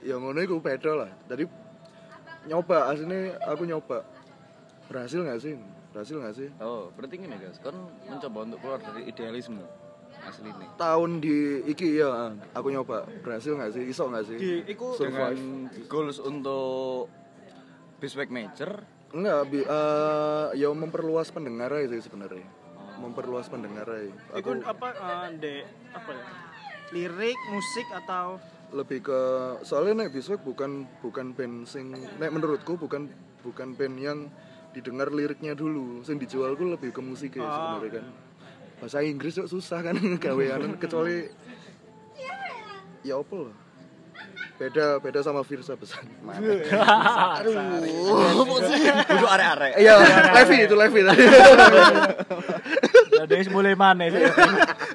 yo ngono iku beda lah jadi nyoba aslinya aku nyoba berhasil nggak sih? Berhasil nggak sih? Oh, berarti gini guys, kan mencoba untuk keluar dari idealisme asli nih. tahun di iki ya aku nyoba. Berhasil nggak sih? Iso nggak sih? Di iku Dengan goals untuk Biswek Major, enggak bi eh, ya memperluas pendengar aja sih sebenarnya. Memperluas pendengar aja. Iku aku apa eh, de apa ya? Lirik, musik atau? Lebih ke soalnya nek Biswek bukan bukan band sing nek menurutku bukan bukan band yang didengar liriknya dulu. Sing dijual ku lebih ke musiknya Ah. sebenarnya kan. Bahasa Inggris kok susah kan gawean kecuali ya apa lah. Beda beda sama Virsa pesan aduh. Duduk arek-arek. iya Levi itu Levi. Tadi Jadi mulai mana sih?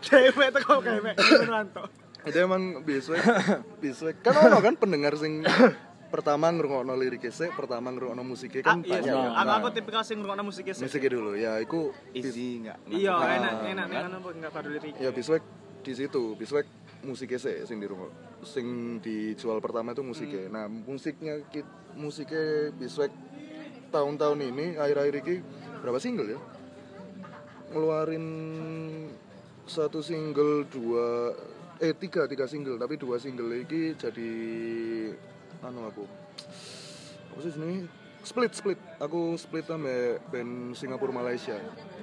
dewe teko kewe Nurwanto. itu emang Biswek Biswek kan ono kan pendengar sing pertama ngrungokno liriknya sih pertama ngrungokno musiknya Ah, kan iya, banyak iya. aku Nah, aku tipikal sing ngrungokno musiknya sih. musiknya dulu ya iku Easy enggak? Iya, enak, enak, enak, apa enggak baru lirik. ya biswek di situ biswek musiknya sih sing di rumah sing dijual pertama itu musiknya nah musiknya musiknya biswek tahun-tahun ini akhir-akhir ini berapa single ya ngeluarin satu single dua eh tiga tiga single tapi dua single lagi jadi anu aku apa sih ini split split aku split sama band Singapura Malaysia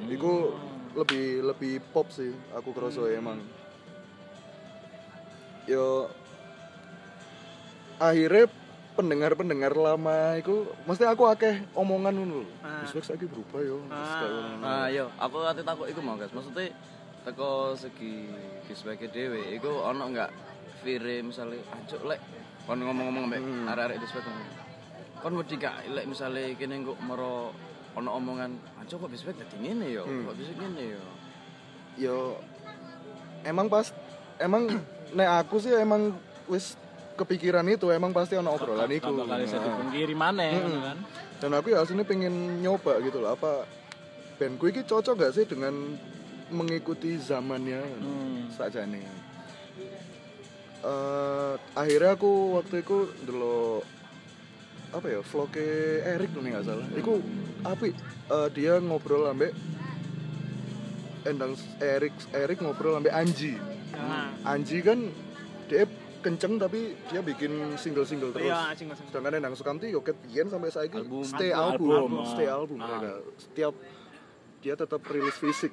Iku lebih lebih pop sih aku kerasa ya emang yo akhirnya pendengar-pendengar lama itu mesti aku akeh omongan ngono lho. Ah. Biswek saiki berubah yo. Ah. Nah, yo, aku ate takut iku mau guys. Maksudnya teko segi Biswek dhewe iku ono enggak Fire misalnya ancuk lek kon ngomong-ngomong mbek Hmm. arek-arek Biswek ngomong. Kon wedi gak lek misalnya kene kok mero ono omongan ancuk kok Biswek dadi ngene yo. Hmm. Kok Biswek ngene yo. Yo emang pas emang nek aku sih emang wis kepikiran itu emang pasti ono obrolan iku. Kali saya Nah. dipungkiri mana Mm-mm. kan? dan aku ya aslinya pengen nyoba gitu loh apa bandku ini cocok gak sih dengan mengikuti zamannya Hmm. saja nih akhirnya aku waktu itu dulu apa ya vlognya Erik nih nggak salah itu api Eh, dia ngobrol ambek endang Erik Erik ngobrol ambek Anji Nah, Anji kan dia kenceng tapi dia bikin single-single terus iya, single single. sedangkan Endang Sukamti yo ketian sampai saiki Album. stay Album, album, album, stay ah. album Ah. mereka setiap dia tetap rilis fisik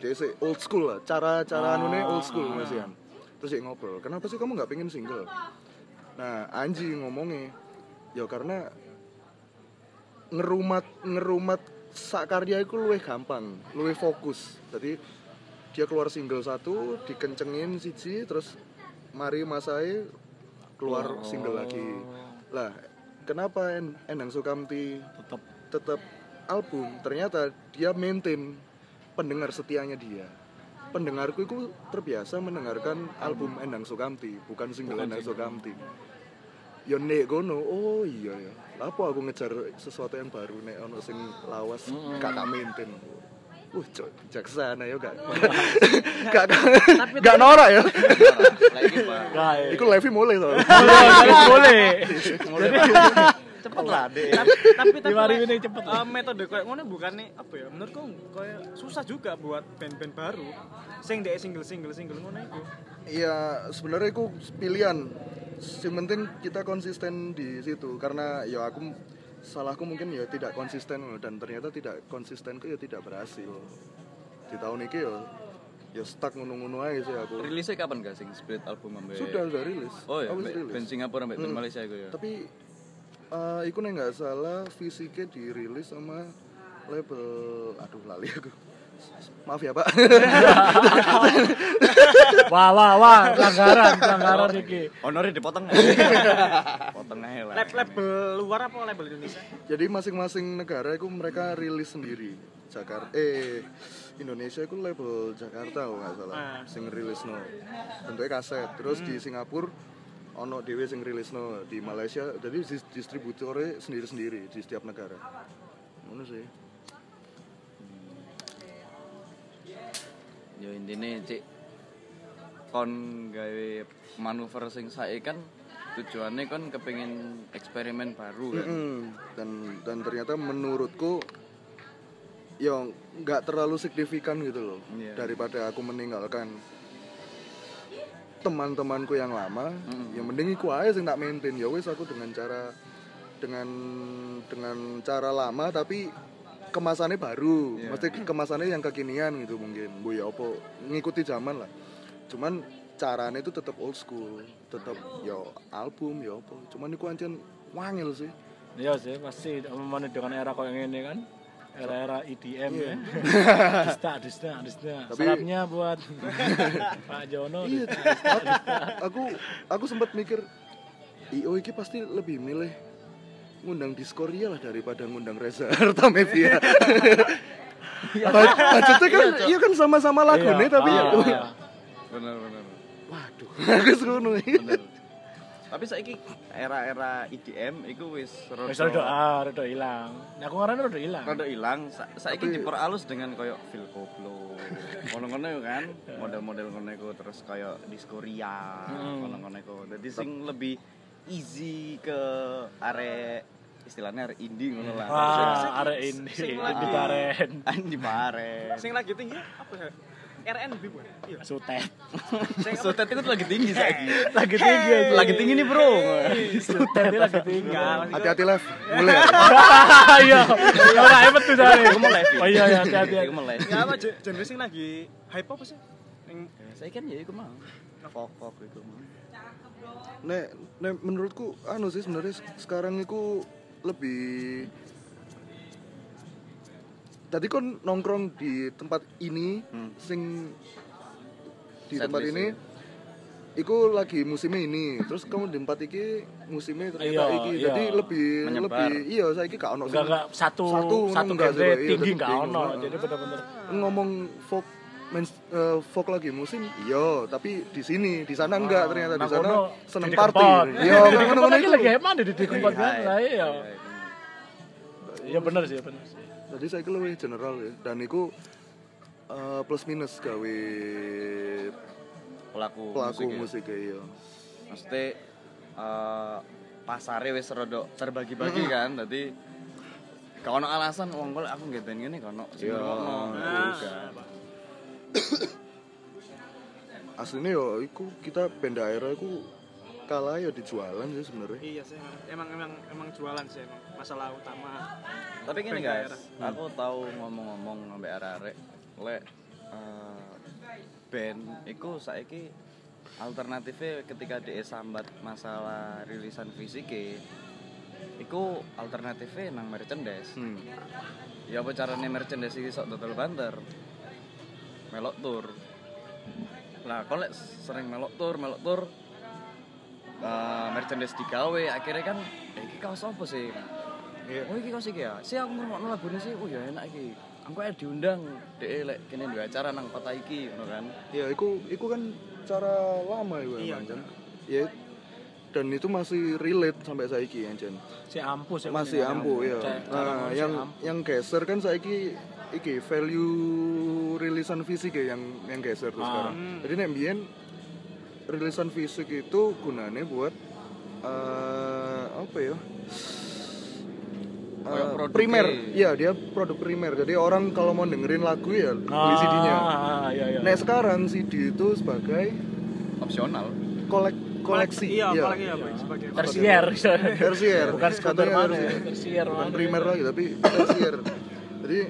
dia sih old school lah cara cara Ah. anune old school masih kan terus dia ngobrol kenapa sih kamu nggak pengen single? Nah Anji ngomongnya ya karena ngerumat ngerumat sak karya itu luwih gampang luwih fokus. Jadi dia keluar single satu dikencengin siji terus mari masai keluar single lagi. Lah kenapa En- Endang Sukamti Tetap tetap album? Ternyata dia maintain pendengar setianya dia pendengarku itu terbiasa mendengarkan album Endang Sukamti bukan single Bukan Endang. Sukamti ya nek gono oh iya ya apa aku ngejar sesuatu yang baru nek ono sing lawas Mm-mm. gak tak maintain Uh, cok, bijaksana ya gak gak Tapi- gak norak ya. Lagi Pak. Iku Levi mulai soalnya. boleh. Cepet lah, Dek. tapi tapi tapi like, ini cepet. eh, metode kayak ngono bukan nih apa ya menurutku kayak susah juga buat band-band baru sing dek single single single ngono iku Iya, sebenarnya itu pilihan. Yang penting kita konsisten di situ karena ya aku salahku mungkin ya tidak konsisten dan ternyata tidak konsistenku ya tidak berhasil. Di tahun ini ya ya stuck ngono-ngono aja sih aku. Rilisnya kapan gak sing split album ambek? Sudah sudah rilis. Oh ya, Aku band Singapura band Hmm. Malaysia iku ya. Tapi eh iku nek nggak salah fisiknya dirilis sama label aduh lali aku. Maaf ya, Pak. Wah wah wah pelanggaran pelanggaran iki. Honornya dipotong. Potong aja lah. lab label luar apa label Indonesia Jadi masing-masing negara itu mereka rilis sendiri. Jakarta eh Indonesia itu label Jakarta kalau nggak salah. Ah. Sing rilis no. Bentuknya kaset. Terus di Singapura ono dhewe sing rilis no di Malaysia. Jadi dis- distributornya sendiri-sendiri di setiap negara. Ngono sih. ya intine cik kon gawe manuver sing sae kan tujuannya kan kepengin eksperimen baru kan Mm-mm. dan dan ternyata menurutku ya nggak terlalu signifikan gitu loh Iya. daripada aku meninggalkan teman-temanku yang lama Mm. yang mending iku aja sing tak maintain. Ya wis aku dengan cara dengan dengan cara lama tapi kemasannya baru. Iya. mesti kemasannya yang kekinian gitu mungkin. Bu ya apa ngikuti zaman lah. Cuman caranya itu tetap old school tetap yo album yo apa cuman iku ancen wangil sih. Iya sih, pasti memang dengan era kau yang ini kan era-era EDM ya. Dista, dista, dista. Tapi- Salamnya buat Pak Jono. iya Dista. aku, aku aku sempat mikir IO iki pasti lebih milih ngundang Diskoria lah daripada ngundang Reza Artamevia. Bud- Budgetnya kan iya kan sama-sama lagu nih tapi Iya, ya iya. bener bener waduh aku seru bener tapi saiki era-era EDM iku wis Wis rada ah, rada ilang. Nah, aku ngarane rada ilang. rada ilang Sa saiki Tapi- diperalus dengan koyo Phil Koplo ngono-ngono kan model-model ngono iku terus koyo Diskoria Hmm. ngono-ngono iku dadi sing lebih easy ke arek istilahnya arek indie ngono lah Wah, arek ini sing lagi- Baren. Andi Pare Sing lagi tinggi apa ya? RNB bukan? Iya. Sutet. Sotet itu lagi tinggi saiki Lagi tinggi aja. lagi tinggi nih bro Sutet lagi tinggi. Hati-hati live mulai Iya. Ora hebat tuh saya. Iku live. Oh iya ya, hati-hati. Iku live. Ya apa genre sing lagi hype apa sih? Yang Saya kan ya iku mau. Fok fok iku mau. nek nek menurutku anu sih sebenarnya sekarang itu lebih tadi kon nongkrong di tempat ini Hmm. sing di Set tempat list ini Iku lagi musimnya ini, terus kamu di tempat iki musimnya ternyata Iya, iki, iya. jadi lebih Menyebar. lebih iya saya iki gak ono Enggak sing- enggak satu Satu, satu enggak genre iya, tinggi enggak bingung. ono. Heeh. Jadi bener-bener ngomong folk main eh, folk lagi musim iya tapi di sini di sana enggak ternyata di Nah, sana seneng party iya ngono ngono lagi itu lagi emang di Didi Kempot kan. Lah iya. Iya bener sih, bener sih. Jadi saya kira lebih general ya dan itu eh, plus minus gawe Pelaku, pelaku musik. musik ya. iya Maksudnya eh pasare wis rada terbagi-bagi kan. Dadi gak ono alasan wong kok aku nggak ngrungokno. Nah. Kan. aslinya yo iku kita band daerah iku kalah ya dijualan sih sebenarnya Iya sih, emang emang emang jualan sih emang masalah utama. Tapi gini guys, daerah. aku tahu ngomong-ngomong sampe arek-arek lek eh, band iku saiki alternatifnya ketika dia sambat masalah rilisan fisik iku alternatifnya nang merchandise hmm. ya apa caranya merchandise iki sok total banter melok tour lah kalau sering melok tour melok tour eh, merchandise digawe akhirnya kan eh, iki kaos apa sih Iya. oh iki kaos iki ya sih aku ngomong lagu ini sih oh ya enak iki aku ada diundang deh lek kini dua acara nang kota iki ngono kan ya iku iku kan cara lama ya Iya, Jan. ya dan itu masih relate sampai saiki ya Jan Si ampuh sih. masih ampuh ya nah yang ampuh. yang geser kan saiki iki value rilisan fisik ya yang yang geser tuh Ah. sekarang jadi nek mbiyen rilisan fisik itu gunanya buat eh apa ya? Produknya. primer. iya dia produk primer. Jadi orang kalau mau dengerin lagu ya beli CD-nya Ah, iya iya. Nah sekarang CD itu sebagai opsional. kolek koleksi, Iya, apalagi ya, Pak, sebagai tersier. tersier, Bukan sekunder Katanya mana, tersier. bukan primer lagi tapi tersier. Jadi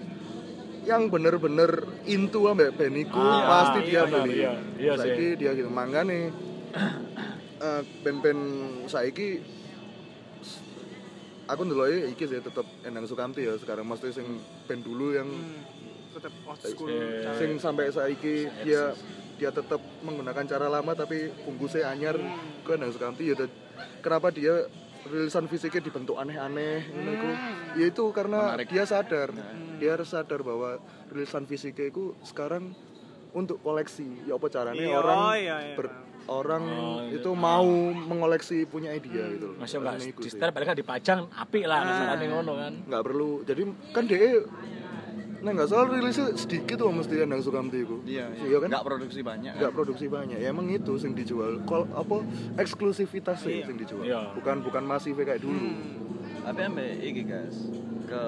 yang bener-bener into ambek band iku Ah, pasti iya, dia beli. iya, iya sih. saiki dia gitu. Mangane eh, band-band saiki aku ndeloke iki sih tetep Endang Sukamti ya sekarang mesti sing band dulu yang Hmm, tetap old school. Eh, cara- sing sampai saiki dia dia tetap menggunakan cara lama tapi bungkusnya anyar Hmm. ke Endang Sukamti ya dan kenapa dia rilisan fisiknya dibentuk aneh-aneh. Hmm. ya itu karena Menarik. dia sadar dia sadar bahwa rilisan fisiknya itu sekarang untuk koleksi ya apa caranya Iya, orang iya, iya. ber- orang Oh, iya. itu mau mengoleksi punya dia gitu loh. Masih enggak di setel balik kan dipajang apik lah Ah. masalahnya ngono kan. nggak perlu jadi kan dia Nah, nggak salah rilisnya sedikit tuh mesti Endang Sukamti itu. Iya, Iya kan? Nggak produksi banyak. Nggak Kan? produksi banyak. Ya emang itu yang dijual. Kol apa eksklusivitas sih Iya. yang dijual. Iya. Bukan bukan masif kayak dulu. Tapi ambek iki guys, ke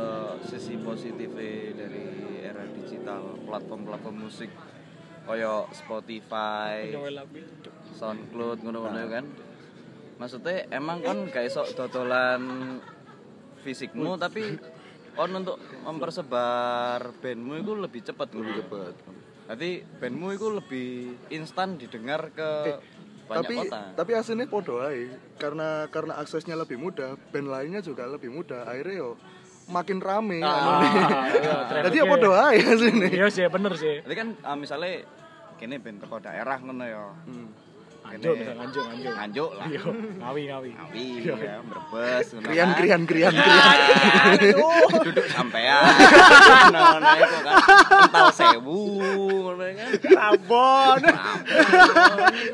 sisi positif dari era digital, platform-platform musik koyo Spotify, SoundCloud ngono-ngono kan. Maksudnya emang kan gak iso dodolan fisikmu tapi kon untuk mempersebar bandmu itu lebih cepat Lebih cepat. Jadi bandmu itu lebih instan didengar ke banyak tapi kota. tapi aslinya podo ae. Karena karena aksesnya lebih mudah, band lainnya juga lebih mudah. Akhirnya yo makin rame. Ah, iya, Jadi ya podo ae aslinya. Iya sih, bener sih. Jadi kan ah, misalnya kene band teko daerah ngono ya. Hmm. Anjuk, anjuk, anjuk. Nganjuk lah. Iya, ngawi, ngawi. Ngawi ya, Brebes ngono Krian krian krian krian. duduk sampean. Ngono iku kan. Ental sewu kan. Rabon.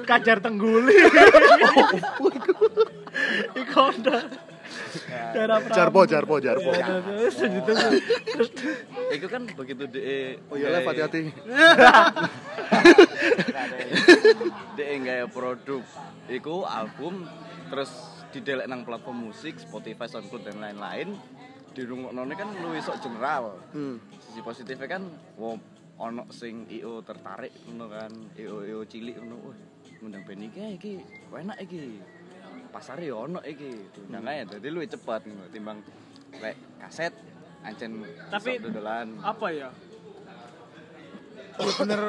Kajar tengguli. Iku udah. Daerah Prabu. Jarpo jarpo jarpo. Ya, terus, terus, gitu. Terus, Iku kan begitu de Oh iya lah hati-hati. Dek gaya produk iku album terus didelek nang platform musik Spotify, SoundCloud dan lain-lain dirungokno kan luwih sok general. Hmm. Sisi positifnya kan wow, ono sing IO tertarik ngono kan, IO IO cilik ngono. Wah, ngundang band iki iki enak iki. Pasar yo ono iki. Diundang ae dadi luwih cepet ngono timbang lek kaset ancen Tapi- dodolan. Apa ya? Ya bener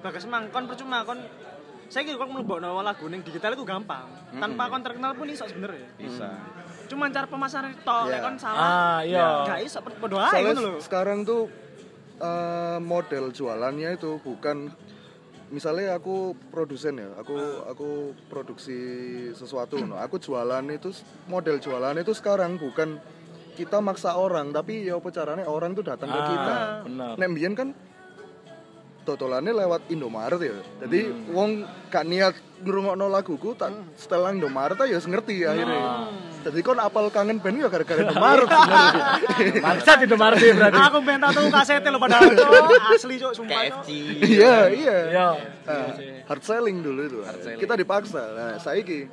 bagas mangkon percuma kon saya kira kon mlebokno lagu ning digital itu gampang. Tanpa kon terkenal pun iso sebenarnya. Bisa. Cuman cara pemasaran tok Iya. lek kon salah. ah, iya. Gak iso padha ae ngono lho. sekarang tuh eh, model jualannya itu bukan misalnya aku produsen ya, aku aku produksi sesuatu, no. aku jualan itu model jualan itu sekarang bukan kita maksa orang, tapi ya apa caranya orang tuh datang ke Ah, kita. bener. Nek mbiyen kan totolannya lewat Indomaret ya. Jadi Hmm. wong gak niat ngrungokno laguku tak setelah Indomaret ya ngerti akhirnya. Ah. Jadi kon apal kangen band ya gara-gara Indomaret sebenarnya. Bangsat Marti berarti. Aku ben tau tuh kasete lho padahal asli cuk sumpah KFC. Iya, iya. Iya. Nah, hard selling dulu itu. Kita dipaksa. Nah, saiki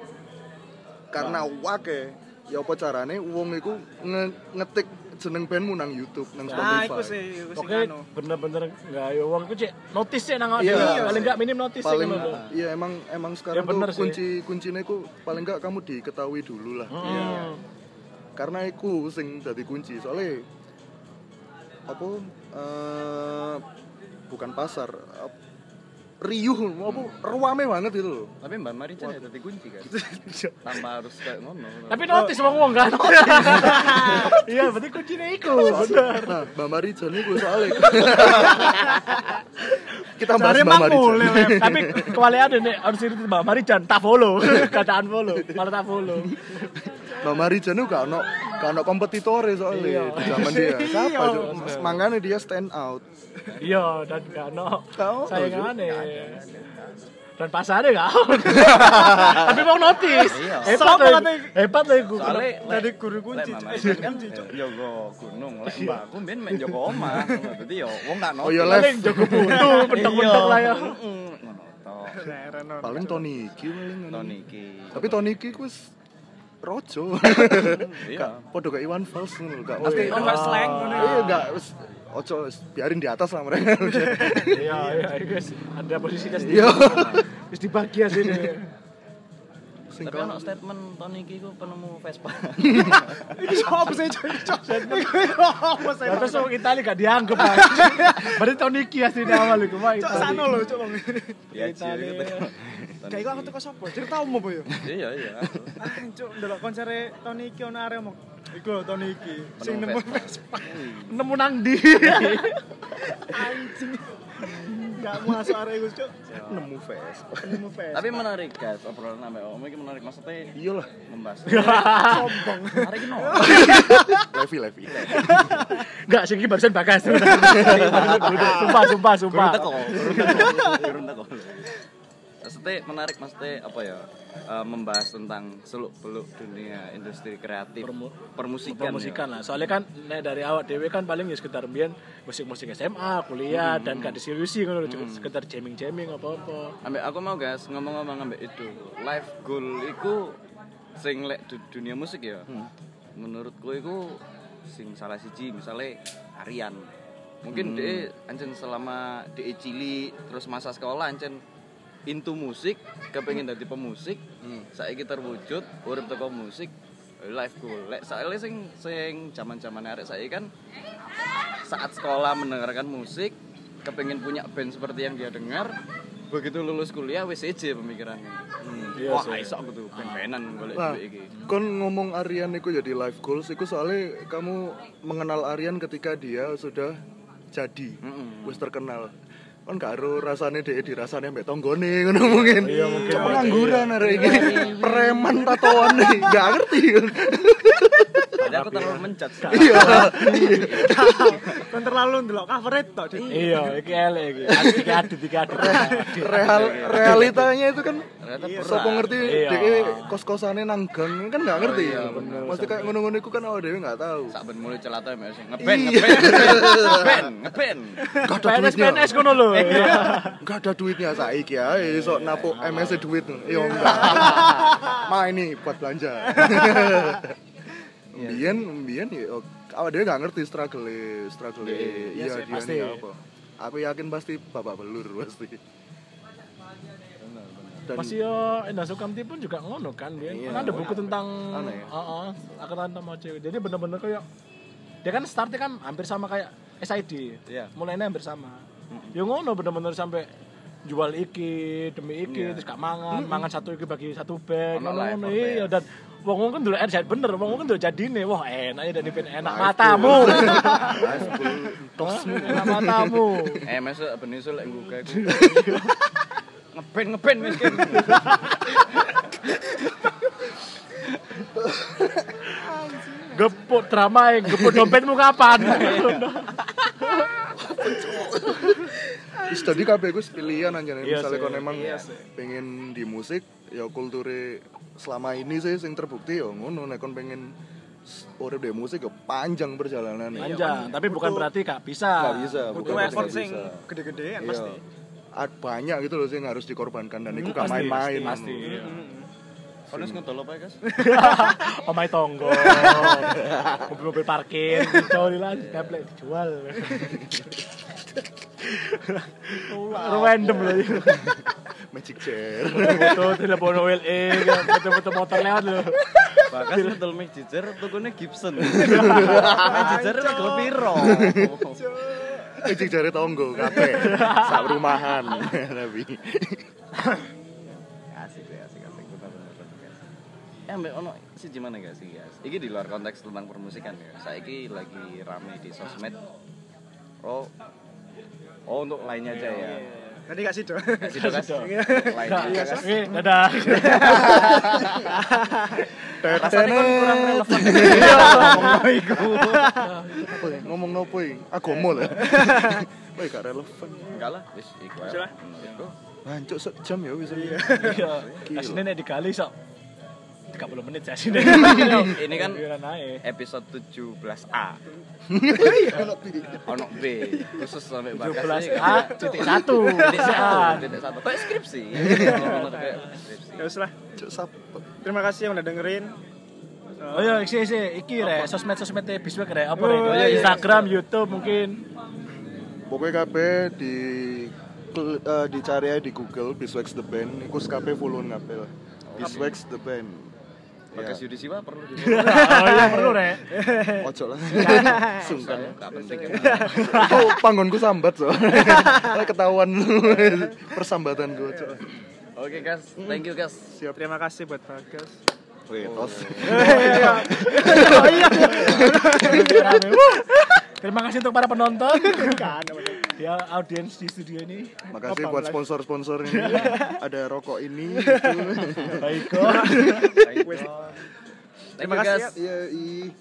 karena wake ya apa carane wong iku nge- ngetik jeneng bandmu nang YouTube, nang Ah, Spotify. iku sih, iku Oke, anu. bener-bener nggak ya uang itu cek notis ya nang Iya. iya. paling nggak minim notis paling sih ngono. iya emang emang sekarang Ya, bener tuh sih. kunci kuncinya iku paling enggak kamu diketahui dulu lah. Hmm. Karena iku sing dadi kunci. Soalnya apa eh, bukan pasar riuh apa ruame banget itu loh. Tapi Mbak Marican ya tadi kunci kan. Tanpa harus kayak ngono. Tapi notis wong wong kan. Iya, berarti kuncinya iku. Bener. Nah, Mbak Marijan itu soalnya kita bahas Mbak Lep. Tapi kewalian nih harus itu Mbak Marijan tak follow. Kataan follow, malah tak follow. Mbak Marijan itu gak ono gak ono kompetitor soalnya Iya. di zaman dia. Siapa Cuk? Makanya dia stand out. Iya, dan gak no. Ono, Saingannya. Dan pasarnya gak ono. Tapi mau notis. Iya. Hebat Sopo katanya? Hebat. Soalnya Dari lek- guru kunci, kan Jogo gunung, lek mbakku mbiyen main Jogo omah. Dadi yo wong gak. Oh, iya, Paling jago butuh, pentok-pentok lah ya. Ngono. Paling Tony Iki paling. Tony iki. Tapi Tony Iki wis rojo. Iya. Podo kayak Iwan Fals ngono gak Pasti mesti. on gak slang ngono. Iya gak wis ojo wis biarin di atas lah mereka. Iya, iya, guys. Ada posisinya sendiri. Iya. Terus dibagi ya sini. Sing Tapi ono statement Tony iki ku penemu Vespa. Iki apa sih cuk? Cuk. Iku apa sih? Ya terus orang Itali gak dianggap. Berarti Toniki aslinya awal iku mah Itali. sano lho cuk wong. Ya Itali. Kayak iku aku teko sapa? Ceritamu apa ya? Iya iya. Ah, cuk, ndelok konsere Tony iki ono arek omong. Iku Tony iki sing nemu Vespa. Nemu nang di. Anjing. Gak masuk arek iku cuk. nemu Vespa. Nemu Vespa. Tapi menarik guys, obrolan sampe Om iki menarik maksudnya Iya lah. membahas. sombong. Hari ini no. Levi Levi. Enggak, sih barusan bagas. Sumpah, sumpah, sumpah. Kurun teko, kurun teko, teko. Maksudnya menarik maksudnya apa ya eh, membahas tentang seluk beluk dunia industri kreatif. Permu- permusikan permusikan ya. lah. Soalnya kan nek dari awak dewe kan paling ya sekitar biyen musik-musik SMA kuliah Hmm. dan gak diseriusi ngono lho sekitar jamming-jamming apa-apa. Ambek aku mau guys ngomong-ngomong ambek itu life goal iku sing lek du- dunia musik ya. Menurutku iku sing salah siji misalnya Aryan mungkin dia ancen selama dia cilik terus masa sekolah ancen into musik kepengen jadi pemusik saiki terwujud urip teko musik life goal lek soalnya sing sing zaman-zaman arek saya kan saat sekolah mendengarkan musik kepengen punya band seperti yang dia dengar begitu lulus kuliah wis aja pemikirannya. Iya wah sih. iso aku tuh band-bandan golek Nah, duit iki. kon ngomong Aryan itu jadi life goals itu soalnya kamu mengenal Aryan ketika dia sudah jadi Mm-mm. wis terkenal kon gak ero rasane dhek dirasane mbek tonggone ngono mungkin. Iya, mungkin. pengangguran arek iki. preman tatoan gak ngerti. Jadi aku terlalu mencat iya. Kan terlalu ndelok cover itu Dik. iya iki elek iki. Adit iki adit iki adit. Real realitanya itu kan Sopo ngerti Iya. dhek kos-kosane nang gang kan gak ngerti. Iya, bener. Mesti kayak ngono-ngono iku kan awake dhewe gak tahu. Sak ben mulai celata ya sing ngeben Iya. ngeben ngeben ngeben ada PNS ngono lho Gak ada duitnya saiki ae sok napuk MS duit. Iya enggak. Ma ini buat belanja. Mbiyen mbiyen ya oh, awake dhewe gak ngerti struggle struggle iya sih, dia pasti. ini apa. Aku yakin pasti bapak belur pasti. Dan Masih yo Endang Sukamti pun juga ngono kan dia. Iya. Kan ada buku tentang ya? heeh, aku tantang mau cewek. Jadi bener-bener kayak dia kan startnya kan hampir sama kayak SID. Iya. Mulainya hampir sama. Ya ngono bener-bener sampai jual iki demi iki Iya. terus gak mangan, mangan satu iki bagi satu bag Ono ngono effortnya iya ya. dan wong wong kan dulu RZ bener, wong wong kan dulu jadine. Wah, enak ya dan enak Life matamu. Hah? enak matamu. eh mesuk ben iso lek ngbuka iku ngeben ngeben miskin Gepuk drama gepuk dompetmu kapan? Wis tadi kabeh gue pilihan aja Iya misalnya sih. kon emang Iya pengen di musik ya kulture selama ini sih sing terbukti ya ngono nek kon pengen urip di musik ya panjang perjalanan Panjang, tapi bukan Butuh- berarti gak bisa. Gak bisa, Butuh bukan effort pasti sing bisa. gede-gedean Iya. pasti. Ad- banyak gitu loh sih yang harus dikorbankan dan itu gak pasti, main-main pasti, ngono. iya. Kono wis ngedol apa ya guys Omai tonggo. Mobil-mobil parkir, jauh lah, template dijual. Random loh. magic chair Foto telepon WLE, foto-foto motor lewat loh. Bakas ngedol mic jijer tukune Gibson. mic jijer rego piro? magic chair tonggo kabeh sak rumahan tapi Eh, mbak ono sih gimana gak sih guys? Iki di luar konteks tentang permusikan ya. Saiki lagi rame di sosmed. Oh, oh untuk lainnya aja ya. Tadi gak sih dong. Kasih dong guys. Iya. Lainnya. Oke, dadah. Rasanya kan kurang relevan. apa ya ngomong nopo ya agama lah Wah, gak relevan Enggak lah, wis iku. Hancur sejam ya bisa Iya. Aslinya nek digali sok 30 menit saya sini. Ini kan episode 17A. Ono B khusus sampai 17 bagas A titik satu. Titik satu, Titik titik satu. Kayak skripsi. Ya wis lah. Terima kasih yang udah dengerin. Oh iya, isi isi iki re, sosmed-sosmed Biswek re, apa Oh, re? iya, iya. Instagram, YouTube mungkin. pokoknya kabeh di eh, dicari aja di Google Biswax the band iku kabeh follow kabeh lah Biswax the band Bagas ya. Yudisiwa perlu di Oh iya perlu re. ojo lah sungkan Enggak penting ya. itu panggonku sambat so ketahuan persambatan gue. Oke guys, thank you guys. siap Terima kasih buat Bagas. Wih, tos. Oh iya. Wuh. Terima kasih untuk para penonton. Ya audiens di studio ini. Makasih buat sponsor-sponsor ini. Ada rokok ini. Itu. Baik kok. You Terima kasih ya. Iya, i.